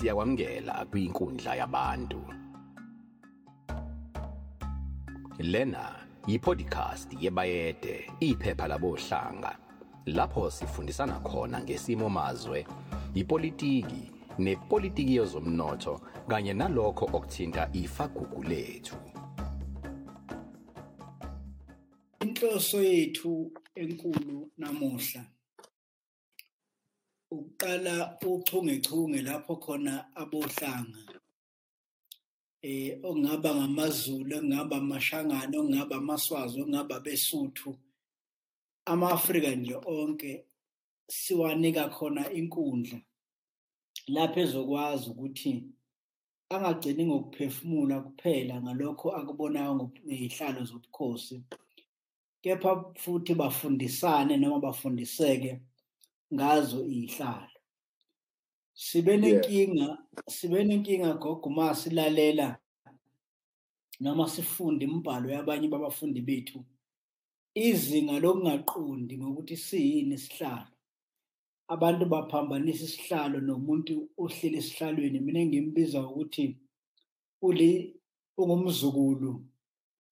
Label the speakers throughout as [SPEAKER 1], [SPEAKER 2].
[SPEAKER 1] siyakwamukela kwinkundla yabantu. Lena yipodcast yebayede iphepha labohlanga. Lapho sifundisana khona ngesimo mazwe ipolitiki nepolitiki yezomnotho kanye nalokho okuthinta ifagugu lethu.
[SPEAKER 2] Inhloso yethu enkulu namuhla. Ukuqala uchungechunge lapho khona abohlanga eh ongaba ngamaZulu ongaba amashangana ongaba amaswazi ongaba besuthu ama-Afrika nje onke siwanika khona inkundla lapho ezokwazi ukuthi angagcini ngokuphefumula kuphela ngalokho akubonayo ngezihlalo zobukhosi. Kepha futhi bafundisane noma bafundiseke ngazo izihlalo sibe nenkinga sibe nenkinga gogo uma silalela noma sifunda imibhalo yabanye babafundi bethu izinga lokungaqondi ngokuthi siyini isihlalo. Abantu baphambanisa isihlalo nomuntu ohleli esihlalweni. Mina ngimbiza ukuthi uli ungumzukulu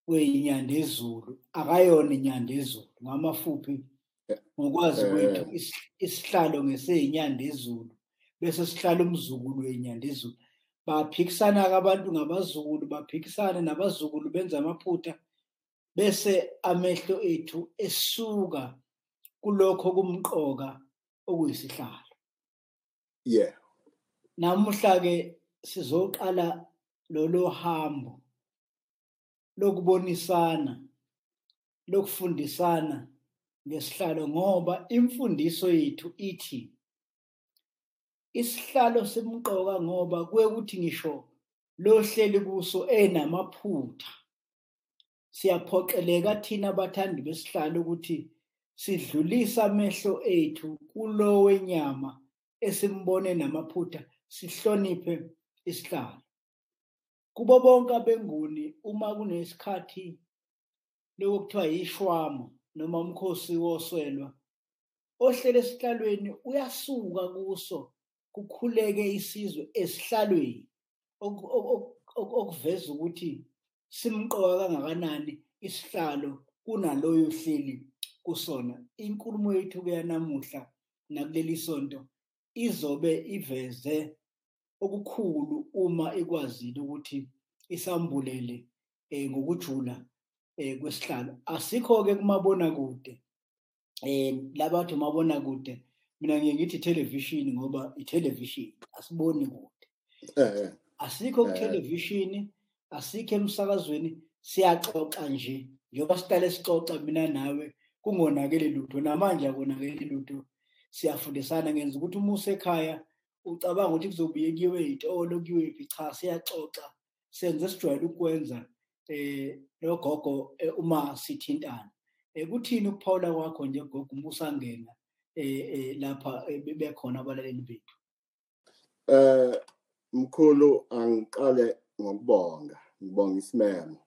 [SPEAKER 2] weyinyanda ezulu akayona inyanda ezulu ngamafuphi ngokwazi kwethu isihlalo ngeseyinyanda ezulu bese sihlala umzukulu weyinyanda ezulu baphikisana abantu ngabazukulu baphikisana nabazukulu benza amaphutha bese amehlo ethu esuka kulokho kumqoka okuyisihlalo.
[SPEAKER 3] Yeah.
[SPEAKER 2] Namuhla ke sizoqala lolo hambo lokubonisana lokufundisana ngesihlalo ngoba imfundiso yethu ithi isihlalo simqoka ngoba kwekuthi ngisho lohleli kuso enamaphutha. Siyaphoqeleka thina abathandi besihlalo ukuthi sidlulisa amehlo ethu kulo wenyama esimbone namaphutha sihloniphe isihlalo. Kubo bonke abenguni uma kunesikhathi lokuthiwa yishwama noma umkhosi woswelwa ohlele esihlalweni uyasuka kuso kukhuleke isizwe esihlalweni okuveza ukuthi simqoka kangakanani isihlalo kunaloyo hleli kusona. Inkulumo yethu kuyanamuhla nakuleli sonto izobe iveze okukhulu uma ikwazile ukuthi isambulele eh, ngokujula eh, kwesihlalo asikho ke kumabona kude eh labathi umabona kude mina ngiye ngithi television ngoba itelevision asiboni kude.
[SPEAKER 3] Eh
[SPEAKER 2] asikho ku television asikho emsakazweni siyaxoxa nje. Njengoba siqale sixoxa mina nawe kungonakele lutho namanje akonakele lutho. Siyafundisana ngenza ukuthi uma usekhaya ucabanga ukuthi kuzobuye kuyiwe izitolo kuyiwe phi cha siyaxoxa. Senze sijwayele ukwenza. Eh logogo uma sithintana. Eh kuthini ukuphawula kwakho nje gogo uma usangena eh lapha bekhona abalaleli bethu?
[SPEAKER 3] Eh mkhulu angiqale ngokubonga ngibonga isimemo.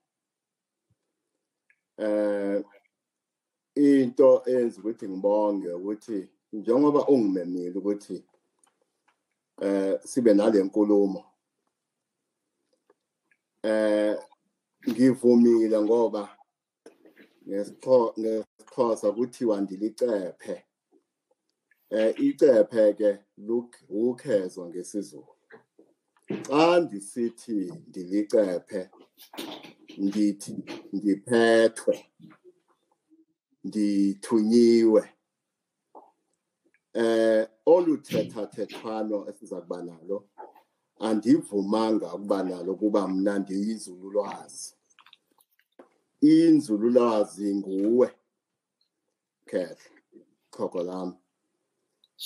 [SPEAKER 3] Eh into eyenza ukuthi ngibonge ukuthi njengoba ungimemile ukuthi eh sibe nale nkulumo eh ngivumile ngoba ngesixhosa kuthiwa ndilicephe. Eh icephe ke ukhezo ngesizulu. Xa ndisithi ndilicephe ndithi ndiphethwe ndithunyiwe eh oluthetha thethwano esiza kuba nalo andivumanga ukuba nalo kuba mna ndiyinzululwazi inzululwazi nguwe. Khehle choko lam.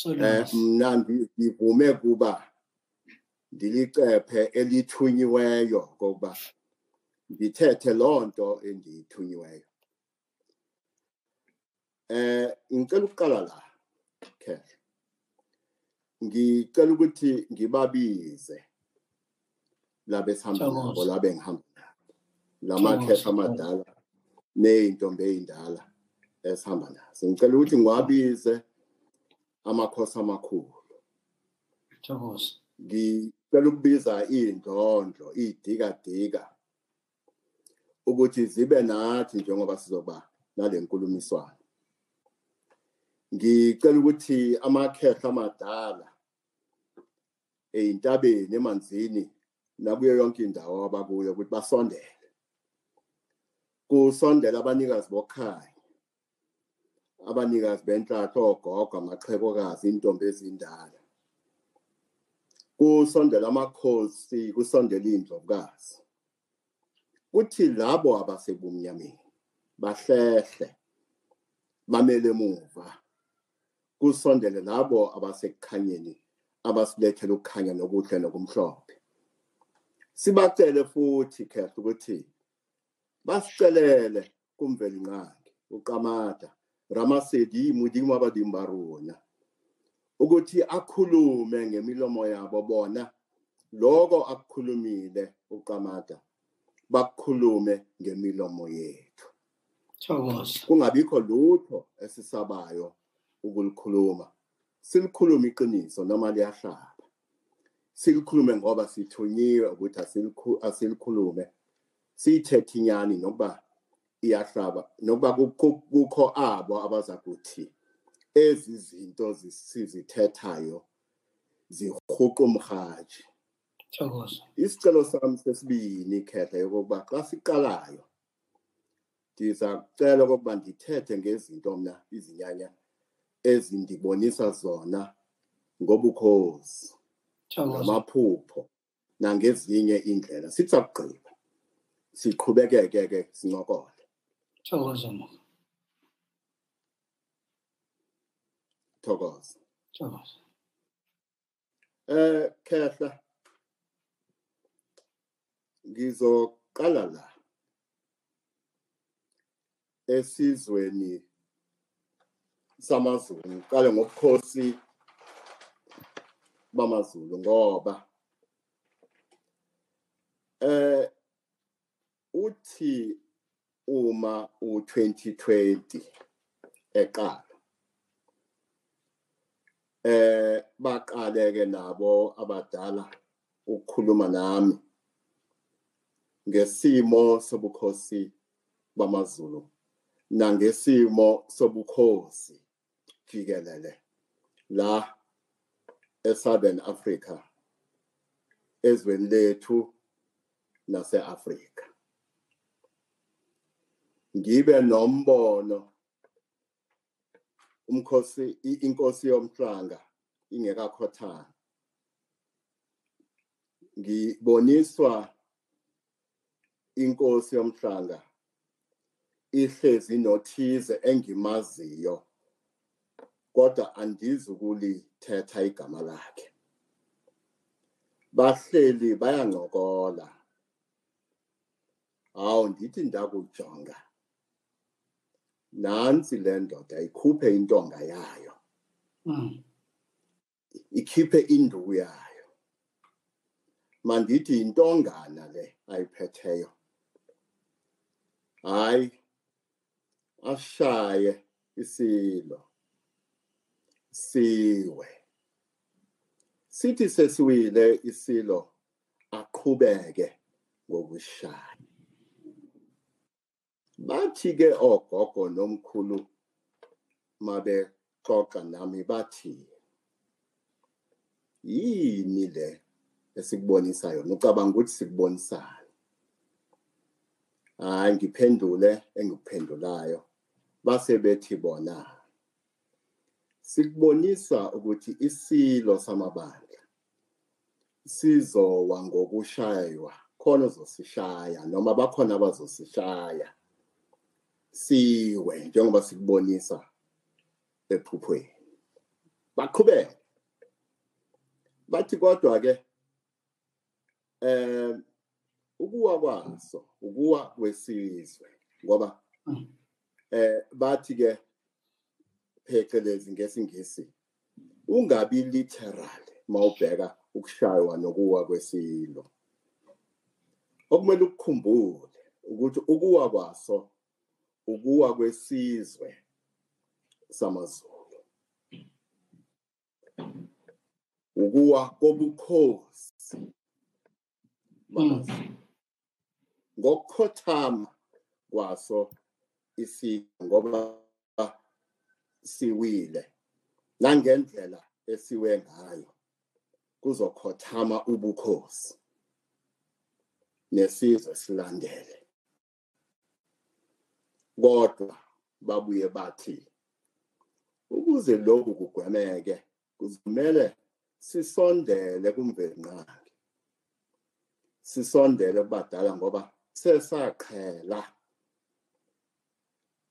[SPEAKER 3] Eh mna ndivume kuba ndilicephe elithunyiweyo ngoba ndithethe loo nto endiyithunyiweyo. Eh ngicela ukuqala la khehle ngicela ukuthi ngibabize. Labe sihamba nabo labe ngihamba nabo. Lamakhehla amadala ney'ntombi ey'ndala esihamba nazo. Ngicela ukuthi ngiwabize amakhosi amakhulu.
[SPEAKER 2] Thokoza.
[SPEAKER 3] cela ukubiza indondlo idika ukuthi zibe nathi njengoba sizoba nalenkulumiswano ngicela ukuthi amakhehla amadala eyintabeni emanzini nakuyo yonke indawo abakuyo ukuthi basondele. Kusondela abanikazi bokhaya abanikazi benhlatho ogogo amaxhekokazi intombi ezindala. Kusondela amakhosi kusondela indlovukazi kuthi labo abasebumnyameni bahlehle bamele emuva. Kusondele labo abasekukhanyeni abasilethela ukukhanya nokuhle nokumhlophe. Sibacele futhi khehla ukuthi basicelele kumveli nqangi uqamata ramasedi modimo wa badimo ba rona ukuthi akhulume ngemilomo yabo bona. Lokho akukhulumile uqamata bakukhulume ngemilomo yethu.
[SPEAKER 2] Thokoza.
[SPEAKER 3] Kungabikho lutho esisabayo ukulikhuluma. Silikhulume iqiniso noma liyahlaba. Silikhulume ngoba sithunyiwe ukuthi asilikhulume. Siyithethe inyani nokuba iyahlaba nokuba kukho abo abaza kuthi ezi zinto sizithethayo umhaji
[SPEAKER 2] thokoza.
[SPEAKER 3] Isicelo sami sesibini khehla yokuba xa siqalayo ndiza kucela okokuba ndithethe ngezinto mna izinyanya ezindibonisa zona ngobukhosi ngamaphupho nangezinye indlela. Sithi sakugqiba siqhubekeke ke sincokole.
[SPEAKER 2] Thokoza mo
[SPEAKER 3] thokoza.
[SPEAKER 2] Thokoza.
[SPEAKER 3] Eh khehla. Ngizoqala la esizweni samaZulu ngiqale ngobukhosi bamaZulu ngoba eh uthi uma u2020 eqala eh baqale ke nabo abadala ukukhuluma nami ngesimo sobukhosi bamaZulu nangesimo sobukhosi jikelele la eSouthern Africa ezweni lethu nase-Afrika ngibe nombono umkhosi inkosi yomhlanga ingekakhothana ngiboniswa inkosi yomhlanga ihlezi nothize engimaziyo. Kodwa andizi ukulithetha igama lakhe. Bahleli bayancokola. Hawu ndithi ndakujonga. Nansi le ndoda ikhuphe intonga yayo.
[SPEAKER 2] Mm
[SPEAKER 3] ikhiphe induku yayo. Mandithi intongana le ayiphetheyo. Hayi ashaye isilo. Siwe sithi sesiwile isilo aqhubeke ngokushaya. Bathi ke ogogo nomkhulu mabexoxa nami bathi yini le esikubonisa yona? Ucabanga ukuthi sikubonisana hayi ngiphendule engikuphendulayo. Base bethi bona sikubonisa ukuthi isilo samabandla sizowa ngokushaywa khona uzosishaya noma bakhona abazosishaya siwe njengoba sikubonisa ephuphweni. Baqhubeke. Bathi kodwa ke eh ukuwa kwaso ukuwa kwesizwe ngoba eh bathi ke phecelezi ngesingisi ungabi literal mawubheka ukushaywa nokuwa kwesilo. Okumele ukukhumbule ukuthi ukuwa kwaso ukuwa kwesizwe samaZulu. Ukuwa kobukhosi ngokukhothama kwaso isiko ngoba siwile nangendlela esiwe ngayo kuzokhothama ubukhosi nesizwe silandele. Kodwa babuye bathi ukuze lokhu kugwemeke kuzomele sisondele kumvelinqangi sisondele kubadala ngoba sesaqhela.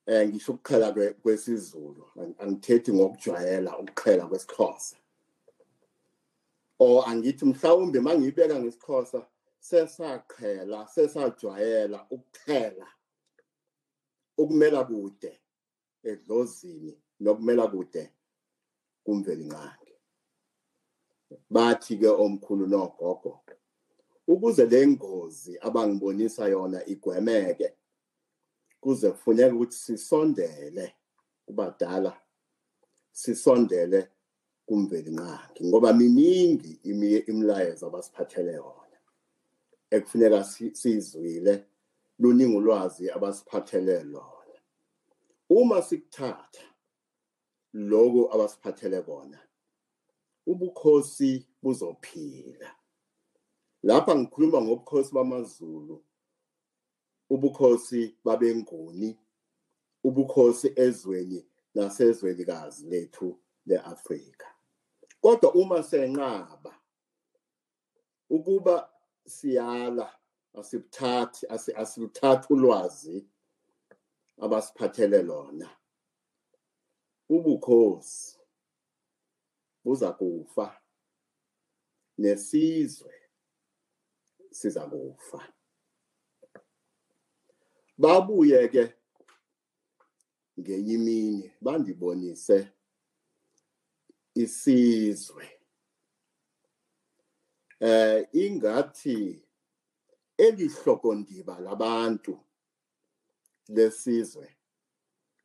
[SPEAKER 3] Eh ngisho ukuqhela kwesizulu angithethi ngokujwayela ukuqhela kwesixhosa. Or angithi mhlawumbe mangiyibeka ngesixhosa sesaqhela sesajwayela ukuqhela ukumela kude edlozini nokumela kude kumvelinqangi bathi ke omkhulu nogogo ukuze le ngozi abangibonisa yona igwemeke kuze kufuneka ukuthi sisondele kubadala sisondele kumvelinqangi ngoba miningi imilayezo abasiphathele yona ekufuneka sizwile luningi ulwazi abasiphathele lona. Uma sikuthatha lokho abasiphathele kona ubukhosi buzophila. Lapha ngikhuluma ngobukhosi bamaZulu ubukhosi babenguni ubukhosi ezweni nasezwelikazi lethu leAfrika. Kodwa uma senqaba ukuba siyala asibuthathi asiluthathi ulwazi abasiphathele lona ubukhosi buza kufa nesizwe siza kufa. Babuye ke ngenye imini bandibonise isizwe. Eh ingathi elihlokondiba labantu lesizwe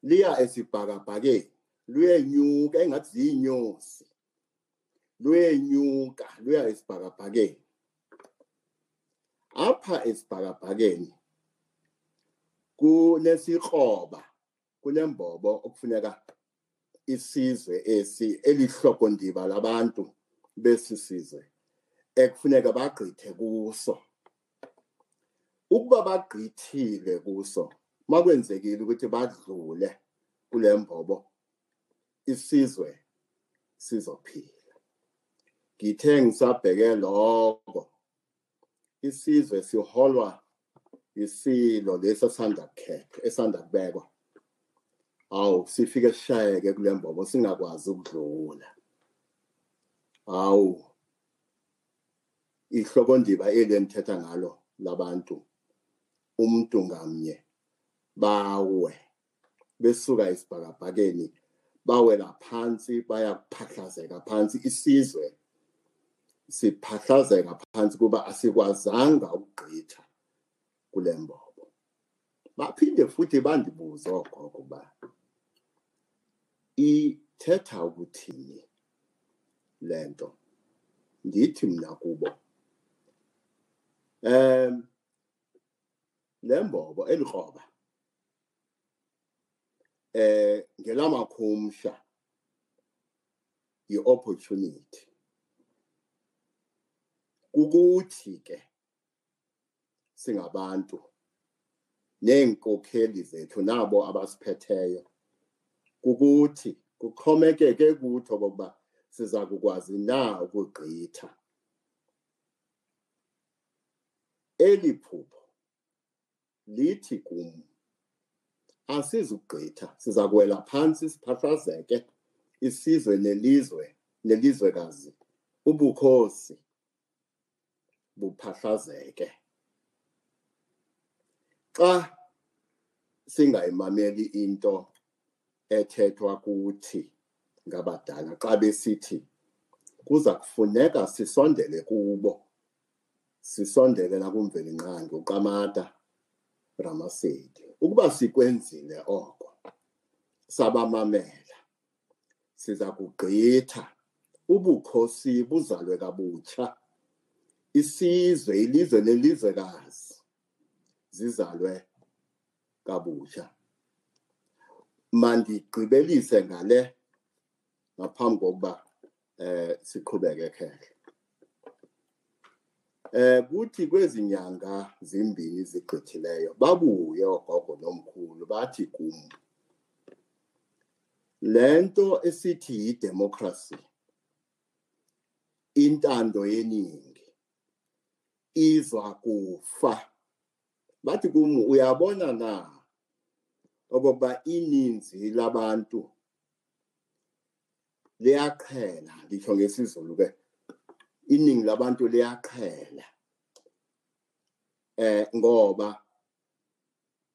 [SPEAKER 3] liya esibhakabhakeni luyenyuka engathi ziyinyosi luyenyuka luya esibhakabhakeni. Apha esibhakabhakeni kunesikroba kunembobo okufuneka isizwe esi elihlokondiba labantu besisizwe ekufuneka bagqithe kuso. Ukuba bagqithile kuso makwenzekile ukuthi badlule kule mbobo isizwe sizophila. Ngithe ngisabheke lokho isizwe siholwa isilo lesi esanda kukhethwa esanda kubekwa. Awu sifike sishayeke kule mbobo singakwazi ukudlula. Awu ihlokondiba eli enithetha ngalo labantu umuntu ngamnye bawe. Besuka isibhakabhakeni bawela phansi bayakuphahlazeka phansi isizwe siphahlazeka phansi kuba asikwazanga ukugqitha. Kule mbobo. Baphinde futhi bandibuza ogogo ba ithetha ukuthini lento ndithi mina kubo em lembobo elikroba eh ngelamakhumsha iopportunity ukuthi ke singabantu. Nenkokheli zethu nabo abasiphetheyo ukuthi kuxhomekeke kuthi okokuba siza kukwazi na ukugqitha. Eli phupho lithi kum asizugqitha siza kuwela phantsi siphahlazeke isizwe nelizwe nelizwekazi ubukhosi buphahlazeke. Xa singayimameli into ethethwa kuthi ngabadala xa besithi kuza kufuneka sisondele kubo sisondele nakumveli nqangi uqamata ramasedi. Ukuba sikwenzile oko sabamamela siza kugqitha ubukhosi buzalwe kabutsha isizwe ilizwe nelizwekazi. Zizalwe kabusha. Mandigqibelise ngale ngaphambi kokuba eh siqhubeke khehle eh kuthi kwezinyanga zimbili zigqithileyo babuye ogogo nomkhulu bathi kum lento esithi yidemocracy intando yeningi izwa kufa. Bathi kum uyabona na okokuba ininzi labantu liyaqhela? Nditsho ngesizulu ke iningi labantu liyaqhela eh ngoba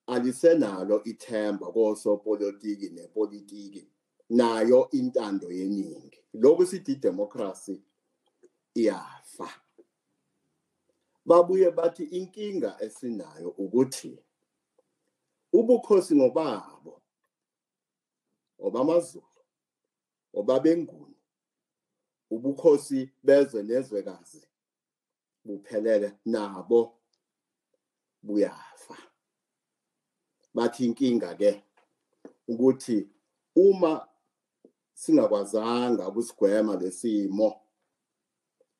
[SPEAKER 3] alisenalo ithemba kosopolitiki nepolitiki nayo intando yeningi. Lokhu sithi democracy iyafa. Babuye bathi inkinga esinayo ukuthi ubukhosi ngobabo obamaZulu obabenguni ubukhosi bezwe nezwekazi buphelele nabo buyafa. Bathi inkinga ke ukuthi uma singakwazanga ukusigwema lesimo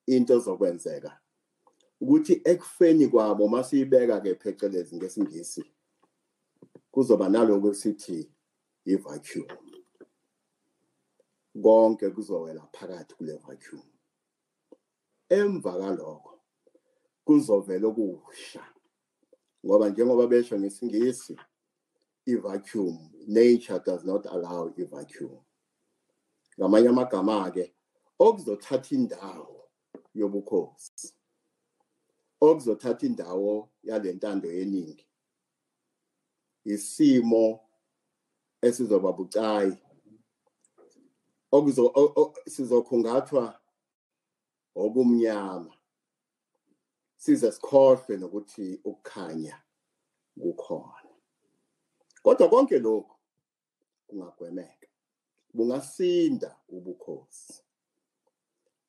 [SPEAKER 3] into zokwenzeka ukuthi ekufeni kwabo masiyibeka ke phecelezi ngesingisi kuzoba naloko esithi i-vacuum. Konke kuzowela phakathi kule vacuum. Emva kalokho kuzovela okusha ngoba njengoba besho ngesingisi i-vacuum nature does not allow i-vacuum. Ngamanye amagama ke okuzothatha indawo yobukhosi. Okuzothatha indawo yalentando yeningi. Isimo esizoba bucayi. Okuzo sizokhungathwa okumnyama. Size sikhohlwe nokuthi ukukhanya kukhona. Kodwa konke lokhu kungagwemeka. Bungasinda ubukhosi.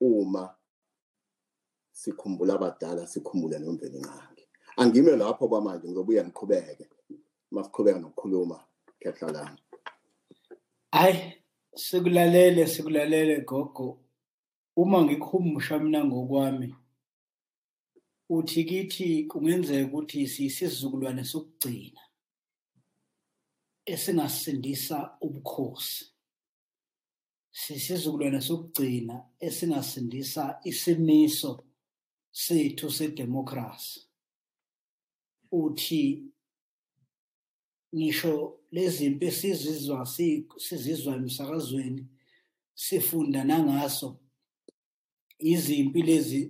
[SPEAKER 3] Uma sikhumbula abadala sikhumbule nomveli nqangi. Angime lapho kwamanje ngizobuya ngiqhubeke. Masiqhubeka nokukhuluma khehla lami
[SPEAKER 2] hayi sikulalele sikulalele gogo. Uma ngikhumusha mina ngokwami uthi kithi kungenzeka ukuthi siyisizukulwane sokugcina esingasindisa ubukhosi. Sisizukulwane sokugcina esingasindisa isimiso. Sethu sedemocracy uthi ngisho lezimpi esizizwa sizizwa emsakazweni sifunda nangaso izimpi lezi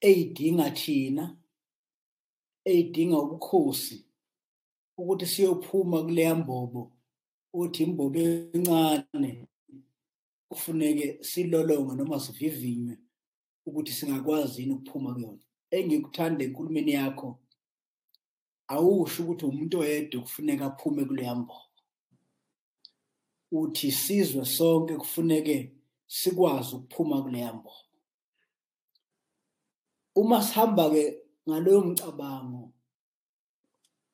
[SPEAKER 2] eyidinga thina eyidinga ubukhosi ukuthi siyophuma kuleya mbobo uthi imbobo encane kufuneke silolonga noma sivivinywe. Ukuthi singakwazi yini ukuphuma kuyona. Engikuthanda enkulumeni yakho awusho ukuthi umuntu oyedwa kufuneka aphume kuleya mbobo. Uthi sizwe sonke kufuneke sikwazi ukuphuma kuleya mbobo. Uma sihamba ke ngaloyo mcabango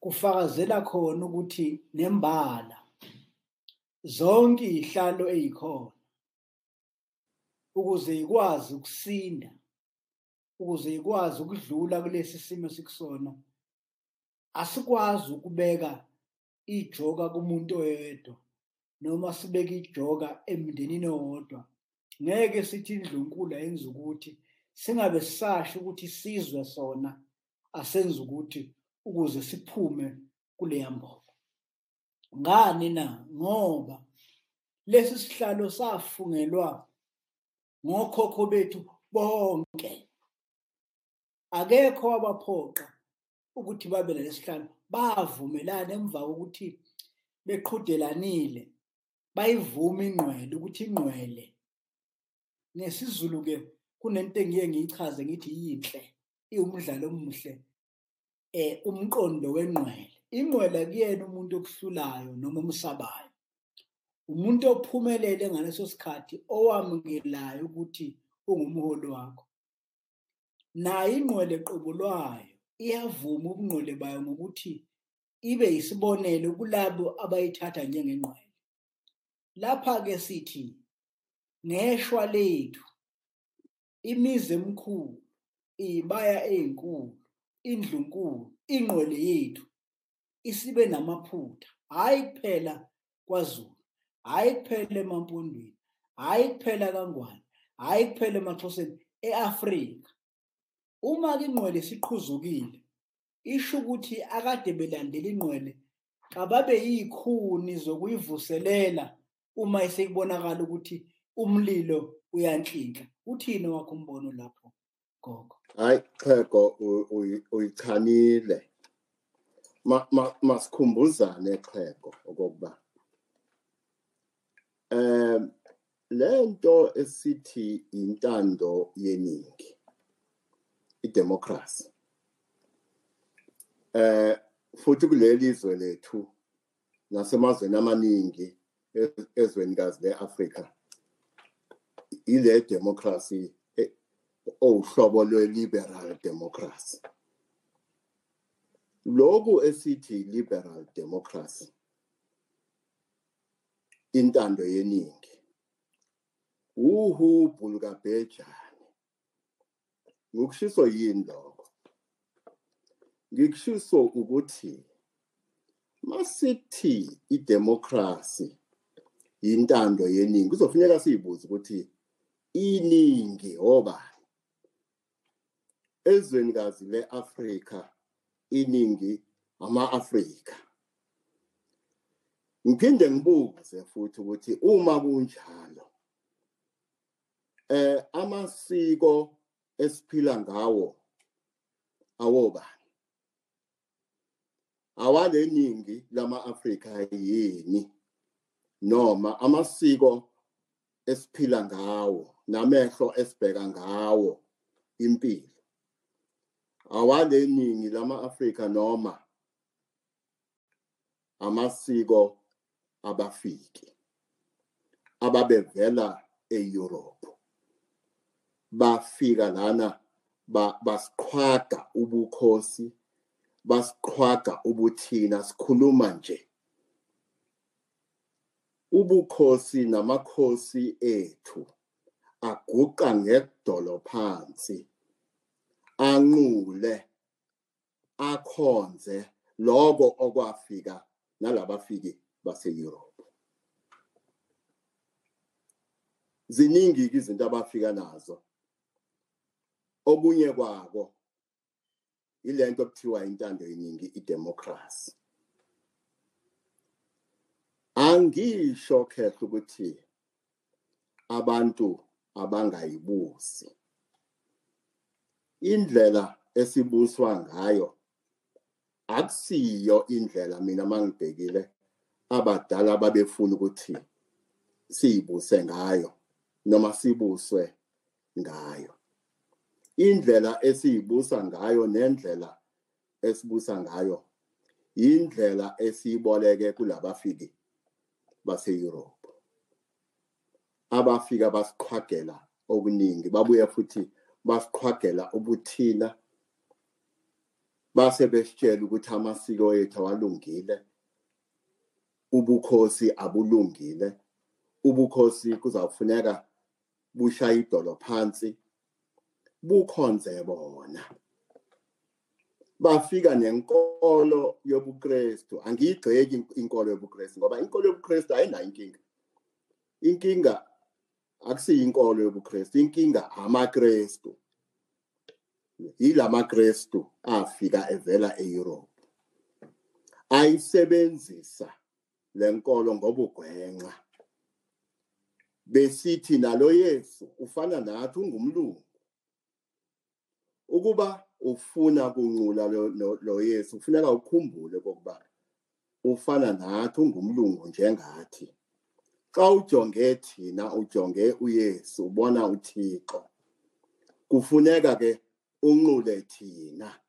[SPEAKER 2] kufakazela khona ukuthi nembala zonke izihlalo ezikhona ukuze ikwazi ukusinda ukuze ikwazi ukudlula kulesi simo sikusona asikwazi ukubeka ijoka kumuntu oyedwa noma sibeke ijoka emndenini owodwa. Ngeke sithi indlunkulu ayenza ukuthi singabe sisasho ukuthi sizwe sona asenze ukuthi ukuze siphume kuleya mbobo. Ngani na? Ngoba lesi sihlalo safungelwa ngokhokho bethu bonke. Akekho wabaphoqa ukuthi babe lesihlalo bavumelana emva kokuthi beqhudelanile bayivume ingqwele ukuthi ingqwele nesizulu ke kunento engiye ngiyichaze ngithi yinhle iwumdlalo omuhle eh umqondo wenqwele. Inqwele kuyena umuntu okuhlulayo noma umsabayo umuntu ophumelele ngaleso sikhathi owamukelayo ukuthi ungumholi wakho. Nayo ingqwele qobulwayo iyavuma ubungqwele bayo ngokuthi ibe yisibonelo kulabo abayithatha njengengqwele lapha ke sithi ngeshwa lethu imizi emkhulu ibaya ezinkulu indlunkulu ingqwele yethu isibe namaphutha. Hayi kuphela kwaZulu. Hayi kuphela emampondweni hayi kuphela kangwane hayi kuphela emaxhoseni eAfrika. Uma ke ingqwele siqhuzukile isho ukuthi akade belandela ingqwele kababe yikhuni zokuyivuselela uma esekubonakala ukuthi umlilo uyanhlinhla. Uthini wakho umbono lapho gogo?
[SPEAKER 3] Hayi chego uyichanile masikhumbuzane chego okokuba. Um lento esithi intando yeningi idemocracy. Eh futhi kuleli izwe lethu nasemazweni amaningi ezwenikazi leAfrika ile democracy owuhlobo lwe-liberal democracy. Lokhu esithi liberal democracy intando yeningi. Uhubhu lukabhejane. Ngokushiso yini lokho? Ngikushiso ukuthi masithi idemocracy intando yeningi kuzofuneka siyibuze ukuthi iningi obani ezwenikazi le-Afrika iningi ama-Afrika. Ngiphinde ngibuze futhi ukuthi uma kunjalo eh amasiko esiphila ngawo awobani? Awaleningi lama-Afrika yini? Noma amasiko esiphila ngawo namehlo esibheka ngawo impilo awaleningi lama-Afrika noma amasiko abafiki ababevela eEurope. Bafika lana basiqhwaga ubukhosi basiqhwaga ubuthina sikhuluma nje. Ubukhosi namakhosi ethu aguqa ngedolo phansi anqule akhonze lokho okwafika nalabafiki baseEurope ziningi izinto abafika nazo. Okunye kwako ilento okuthiwa intando yeningi idemocracy. Angisho khehle ukuthi abantu abangayibusi. Indlela esibuswa ngayo akusiyo indlela mina mangibhekile abadala babefuna ukuthi siyibuse ngayo noma sibuswe ngayo. Indlela esiyibusa ngayo nendlela esibusa ngayo indlela esiyiboleke kulabafiki base-Europe abafika basiqhwagela okuningi babuye futhi basiqhwagela ubuthina base besitshela ukuthi amasiko ethu awalungile. Ubukhosi abulungile. Ubukhosi kuzawufuneka bushaya idolo phansi bukhonze bona. Bafika nenkolo yobuKristu angiyigxeki inkolo yobuKristu ngoba inkolo yobuKristu ayinayo inkinga. Inkinga akusiyo inkolo yobuKristu inkinga amaKristu yilamaKristu afika evela eEurope. Ayisebenzisa lenkolo ngobugwenxa. Besithi nalo Yesu ufana nathi ungumlungu. Ukuba ufuna kunqula lo, Yesu kufuneka ukhumbule kokuba ufana nathi ungumlungu njengathi. Xa ujonge thina ujonge uYesu ubona uThixo kufuneka ke unqule thina.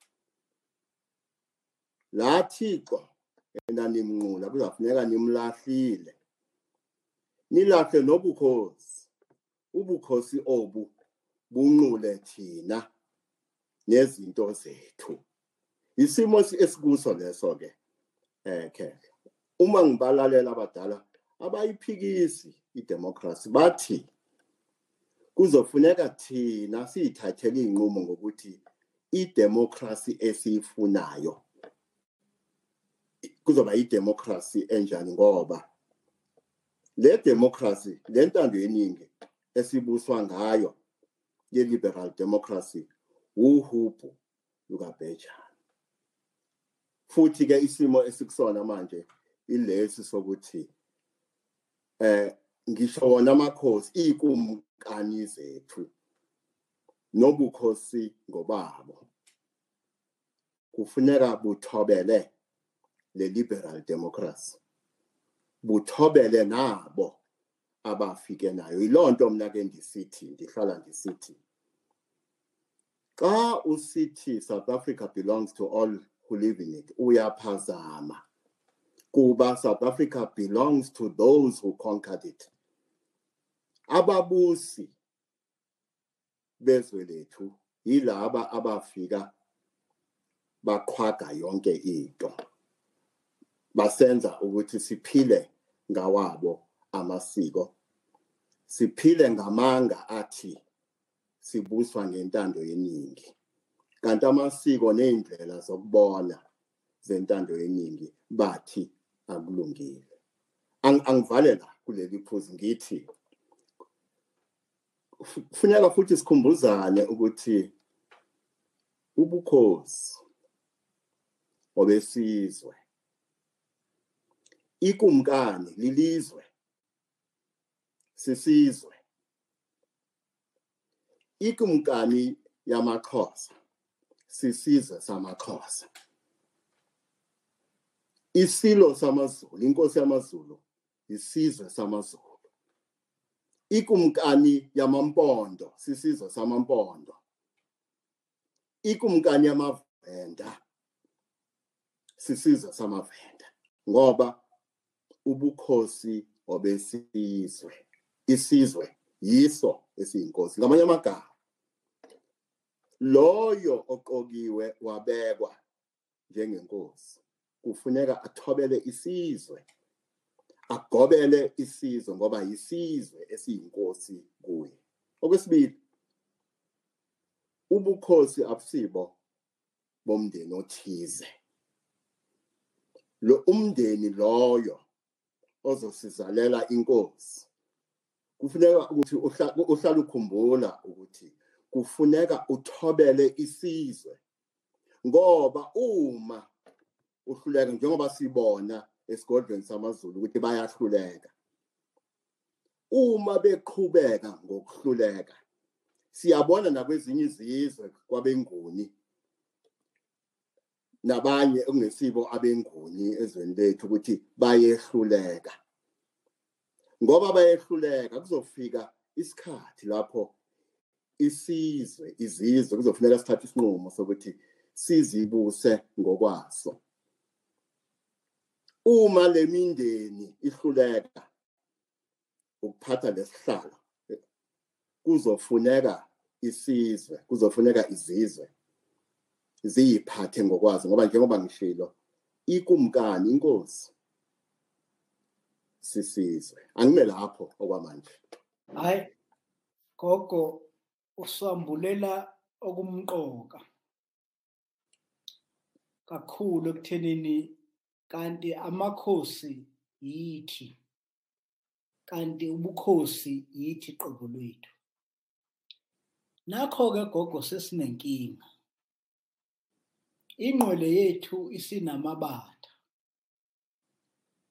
[SPEAKER 3] La Thixo enanimnqula kuzafuneka nimlahlile. Nilahle nobukhosi. Ubukhosi obu bunqule thina nezinto zethu. Isimo esikuso leso ke eh ke uma ngibalalela abadala abayiphikisi idemocracy bathi kuzofuneka thina siyithathele iy'nqumo ngokuthi idemocracy esiyifunayo. Kuzoba idemocracy enjani? Ngoba le democracy le ntando yeningi esibuswa ngayo ye-liberal democracy uhubu lukabhejani futhi-ke isimo esikusona manje ilesi sokuthi eh ngisho wona amakhosi ikumkani zethu nobukhosi ngobabo kufuneka buthobele le liberal democracy. Buthobele nabo abafike nayo. Ilonto mina ke ndisithi ndihlala ndisithi xa usithi South Africa belongs to all who live in it uyaphazama kuba South Africa belongs to those who conquered it. Ababusi bezwe lethu yilaba abafika baqhwaga yonke into. Basenza ukuthi siphile ngawabo amasiko. Siphile ngamanga athi sibuswa ngentando yeningi. Kanti amasiko neindlela zokubona zentando yeningi bathi akulungile. Angivalela kuleli phuzu ngithi kufuneka futhi sikhumbuzane ukuthi ubukhosi obesizwe ikumkani lilizwe sisizwe. Ikumkani yamaxhosa sisizwe samaxhosa. Isilo samazulu inkosi yamazulu isizwe samazulu. Ikumkani yamampondo sisizwe samampondo. Ikumkani yamavenda sisizwe samavenda. Ngoba ubukhosi obesizwe isizwe yiso esiyinkosi ngamanye amagama. Loyo oqokiwe wabekwa njengenkosi kufuneka athobele isizwe agobele isizwe ngoba yisizwe esiyinkosi kuye. Okwesibili ubukhosi abusibo bomndeni othize. Lo umndeni loyo ozosizalela inkosi. Kufuneka ukuthi uhlale ukhumbula ukuthi kufuneka uthobele isizwe ngoba uma uhluleka njengoba sibona esigodlweni samaZulu ukuthi bayahluleka uma beqhubeka ngokuhluleka siyabona nakwezinye izizwe kwabenguni nabanye okungesibo abenguni ezweni lethu ukuthi bayehluleka. Ngoba bayehluleka kuzofika isikhathi lapho isizwe izizwe kuzofuneka sithathe isinqumo sokuthi sizibuse ngokwaso. Uma lemindeni ihluleka ukuphatha lesihlalo kuzofuneka isizwe kuzofuneka izizwe. Ziyiphathe ngokwazi ngoba njengoba ngishilo ikumkani inkosi sisizwe. Angime lapho okwamanje.
[SPEAKER 2] Hayi gogo usambulela okumqoka kakhulu ekuthenini kanti amakhosi yithi kanti ubukhosi yithi qobo lwethu nakho ke gogo sesinenkinga ingqwele yethu isinamabatha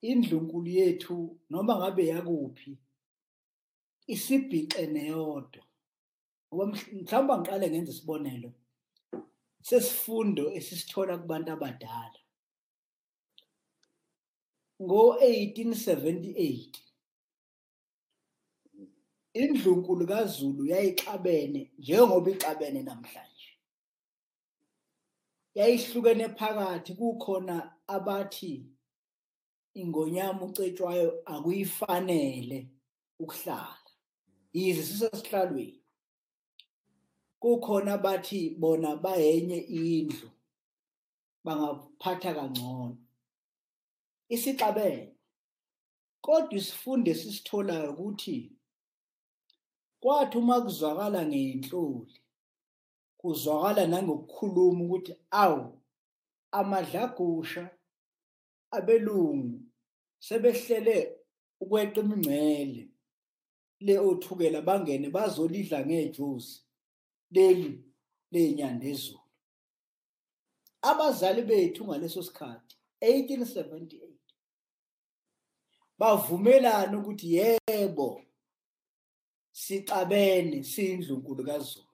[SPEAKER 2] indlunkulu yethu noma ngabe yakuphi isibhixe neyodwa. Ngoba mhlawumbe ngiqale ngenze isibonelo sesifundo esisithola kubantu abadala. Ngo-1878 indlunkulu kaZulu yayixabene njengoba ixabene namhlanje. Yayihlukene phakathi kukhona abathi ingonyama ucetshwayo akuyifanele ukuhlala. Yize sisesihlalweni kukhona bathi bona bayenye indlu bangaphatha kangcono. Isixabene. Kodwa isifundo esisitholayo ukuthi kwathi uma kuzwakala ngenhloli kuzwakala nangokukhuluma ukuthi awu amadlagusha abelungu sebehlele ukweqa imingcele le othukela bangene bazolidla ngejuice leli lenyanda ezulu. Abazali bethu ngaleso sikhathi 1878 bavumelana ukuthi yebo sixabene siyindlunkulu kaZulu.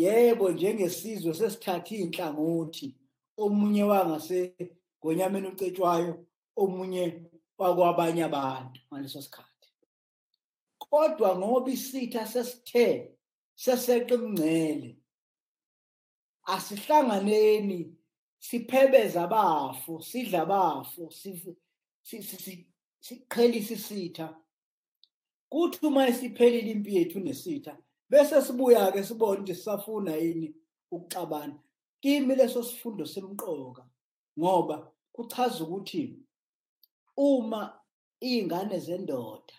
[SPEAKER 2] Yebo njengesizwe sesithatha inhlangothi omunye wangase ngonyameni ucetshwayo omunye wakwabanye abantu ngaleso sikhathi. Kodwa ngoba isitha sesithe seseqa imngcele asihlanganeni siphebeza abafo sidla abafo siqhelisa isitha. Kuthi uma isiphelile impi yethu nesitha bese sibuya ke sibone ukuthi sisafuna yini ukuxabana. Kimi leso sifundo semqoka ngoba kuchaza ukuthi uma izingane zendoda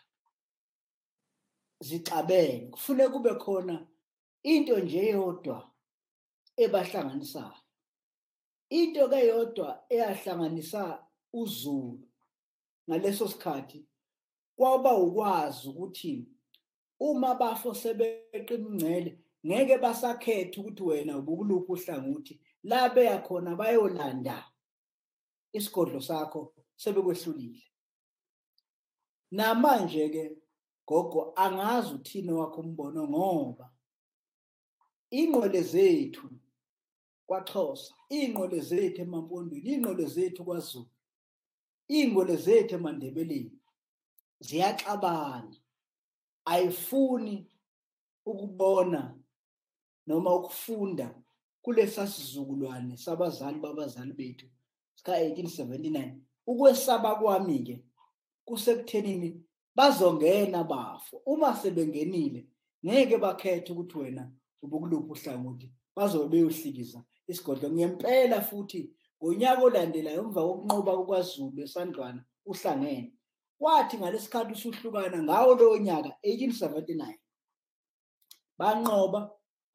[SPEAKER 2] zixabene kufanele kube khona into nje eyodwa ebahlanganisayo. Into keyodwa eyahlanganisa uZulu ngaleso sikhathi kwaba ukwazi ukuthi uma bafo sebeqa imingcele ngeke basakhetha ukuthi wena ubukuluphi uhlangothi. La beya khona bayolanda isigodlo sakho sebekwehlulile. Namanje ke gogo angazi uthini wakho umbono ngoba ingqole zethu kwaXhosa ingqole zethu emampondweni ingqole zethu kwaZulu ingqole zethu emandebeleni ziyaxabana. Ayifuni ukubona noma ukufunda kulesa sizukulwane sabazali babazali bethu sika 1879 ukwesaba kwami ke kusekuthenini bazongena bafo uma sebengenile ngeke bakhethe ukuthi wena ubukuluphi uhlangothi bazobe beyohlikiza isigodlo. Ngempela futhi ngonyaka olandelayo emva kokunqoba kukwaZulu esandlwana uhlangene. Kwathi ngalesikhathi usuhlukana ngawo lowo nyaka 1879 banqoba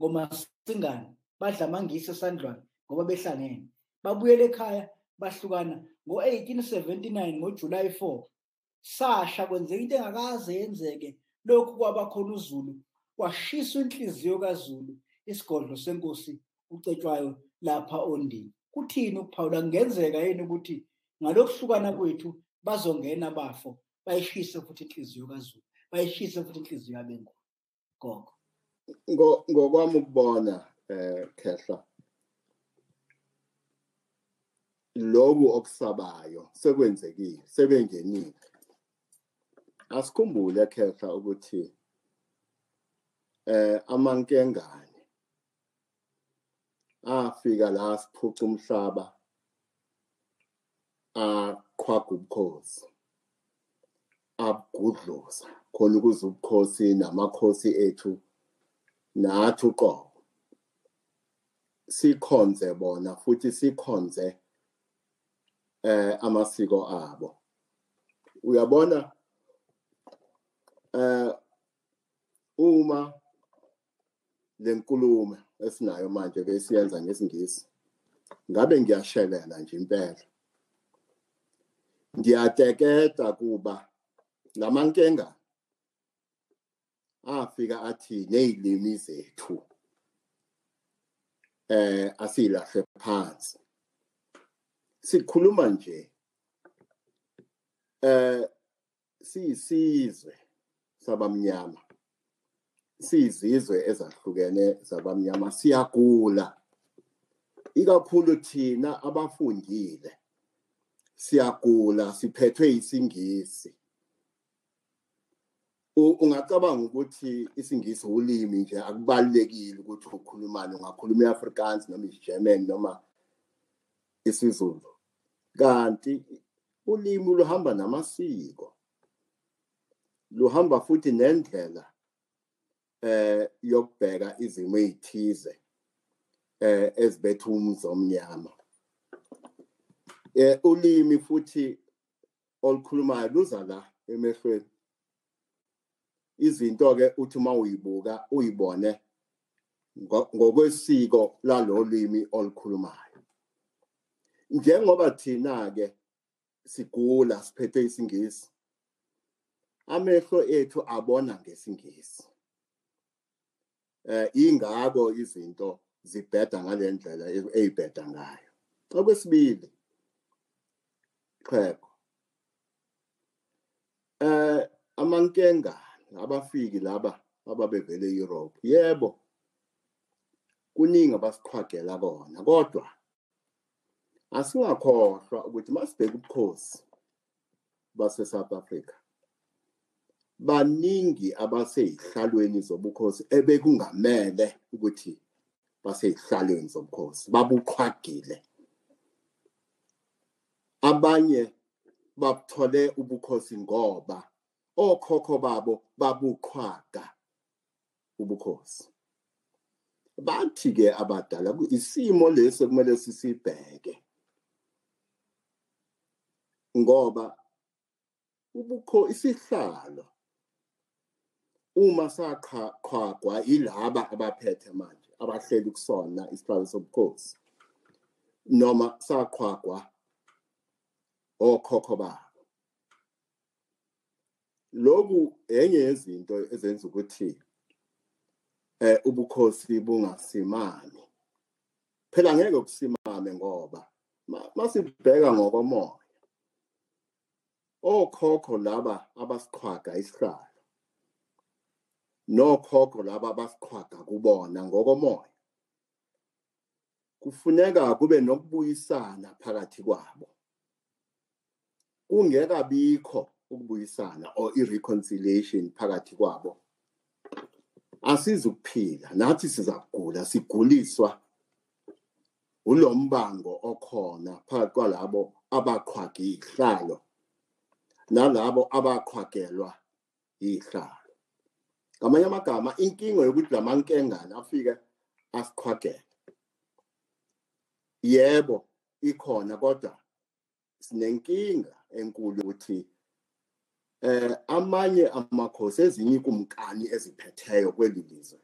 [SPEAKER 2] ngomasingana badla amangisi esandlwana ngoba behlangene. Babuyela ekhaya bahlukana ngo-1879 ngoJulayi 4 sasha kwenzeka into engakaze yenzeke. Lokhu kwabakhona uZulu kwashiswa inhliziyo kaZulu isigodlo senkosi ucetshwayo lapha ondini. Kuthini ukuphawula kungenzeka yini ukuthi ngalokuhlukana kwethu bazongena bafo bayishise futhi inhliziyo kaZulu bayishise futhi inhliziyo yabengulo gogo.
[SPEAKER 3] Ngokwami ukubona eh khehla lobu okusabayo sekwenzekile sebengenile. Asikhumbule khehla ukuthi eh amankengane afika la siphuca umhlaba aqhwaga ubukhosi abugudluza khona ukuze ubukhosi namakhosi ethu nathi uqobo. Sikhonze bona futhi sikhonze eh amasiko abo. Uyabona eh uma lenkulumo esinayo manje besiyenza ngesingisi ngabe ngiyashelela nje impela. Ngiyateketa kuba lamankenga afika athi nezilimi zethu eh asilahle phansi. Sikhuluma nje eh siyisizwe sabamnyama siyizizwe ezahlukene zabamnyama siyagula. Ikakhulu thina abafundile siyagula siphethwe isingisi. Ungacabanga ukuthi isingisi ulimi nje akubalekile ukuthi ukhulumane ungakhuluma iAfrikaans noma isiGerman noma isiZulu. Kanti ulimi luhamba namasiko luhamba futhi nendlela eh yokubheka izimo ezithize eh ezibetha umzi omnyama. Eh ulimi futhi olukhulumayo luza la emehlweni. Izinto ke uthi uma uyibuka uyibone ngokwesiko lalolimi olukhulumayo. Njengoba thina ke sigula siphethe isingisi amehlo ethu abona ngesingisi. Eh ingako izinto zibheda ngalendlela ezibheda ngayo. Okwesibili qheko eh amankenga abafiki laba ababevele eEurope yebo kuningi abasiqhwagela kona kodwa asingakhohlwa ukuthi masibheka ubukhosi base South Africa baningi abaseyihlalweni zobukhosi ebekungamele ukuthi baseyihlalweni zobukhosi babuqhwagile. Abanye babuthole ubukhosi ngoba okhokho babo babuqhwaga ubukhosi. Bathi ke abadala isimo lesi kumele sisibheke ngoba ubukho isihlalo uma saqhaqhagwa ilaba abaphethe manje abahleli kusona isihlalo sobukhosi noma saqhwagwa okhokho babo. Loku enye yezinto ezenza ukuthi eh ubukhosi bungasimami. Phela ngeke kusimame ngoba masibheka ngokomoya. Okhokho laba abasiqhwaga isihlalo nokhokho laba abasiqhwaga kubona ngokomoya kufuneka kube nokubuyisana phakathi kwabo. Kungekabikho ukubuyisana or ireconciliation phakathi kwabo. Asizukuphila nathi sizakugula siguliswa ulombango okhona phakathi kwalabo abaqhwaga ihlalo nalabo abaqhwagelwa ihlalo ngamanye amagama inkinga yokuthi lamankengane afike asiqhwagele yebo ikhona kodwa sinenkinga. Enkulu ukuthi eh amanye amakhosi ezinye ikumkani eziphetheyo kweli lizwe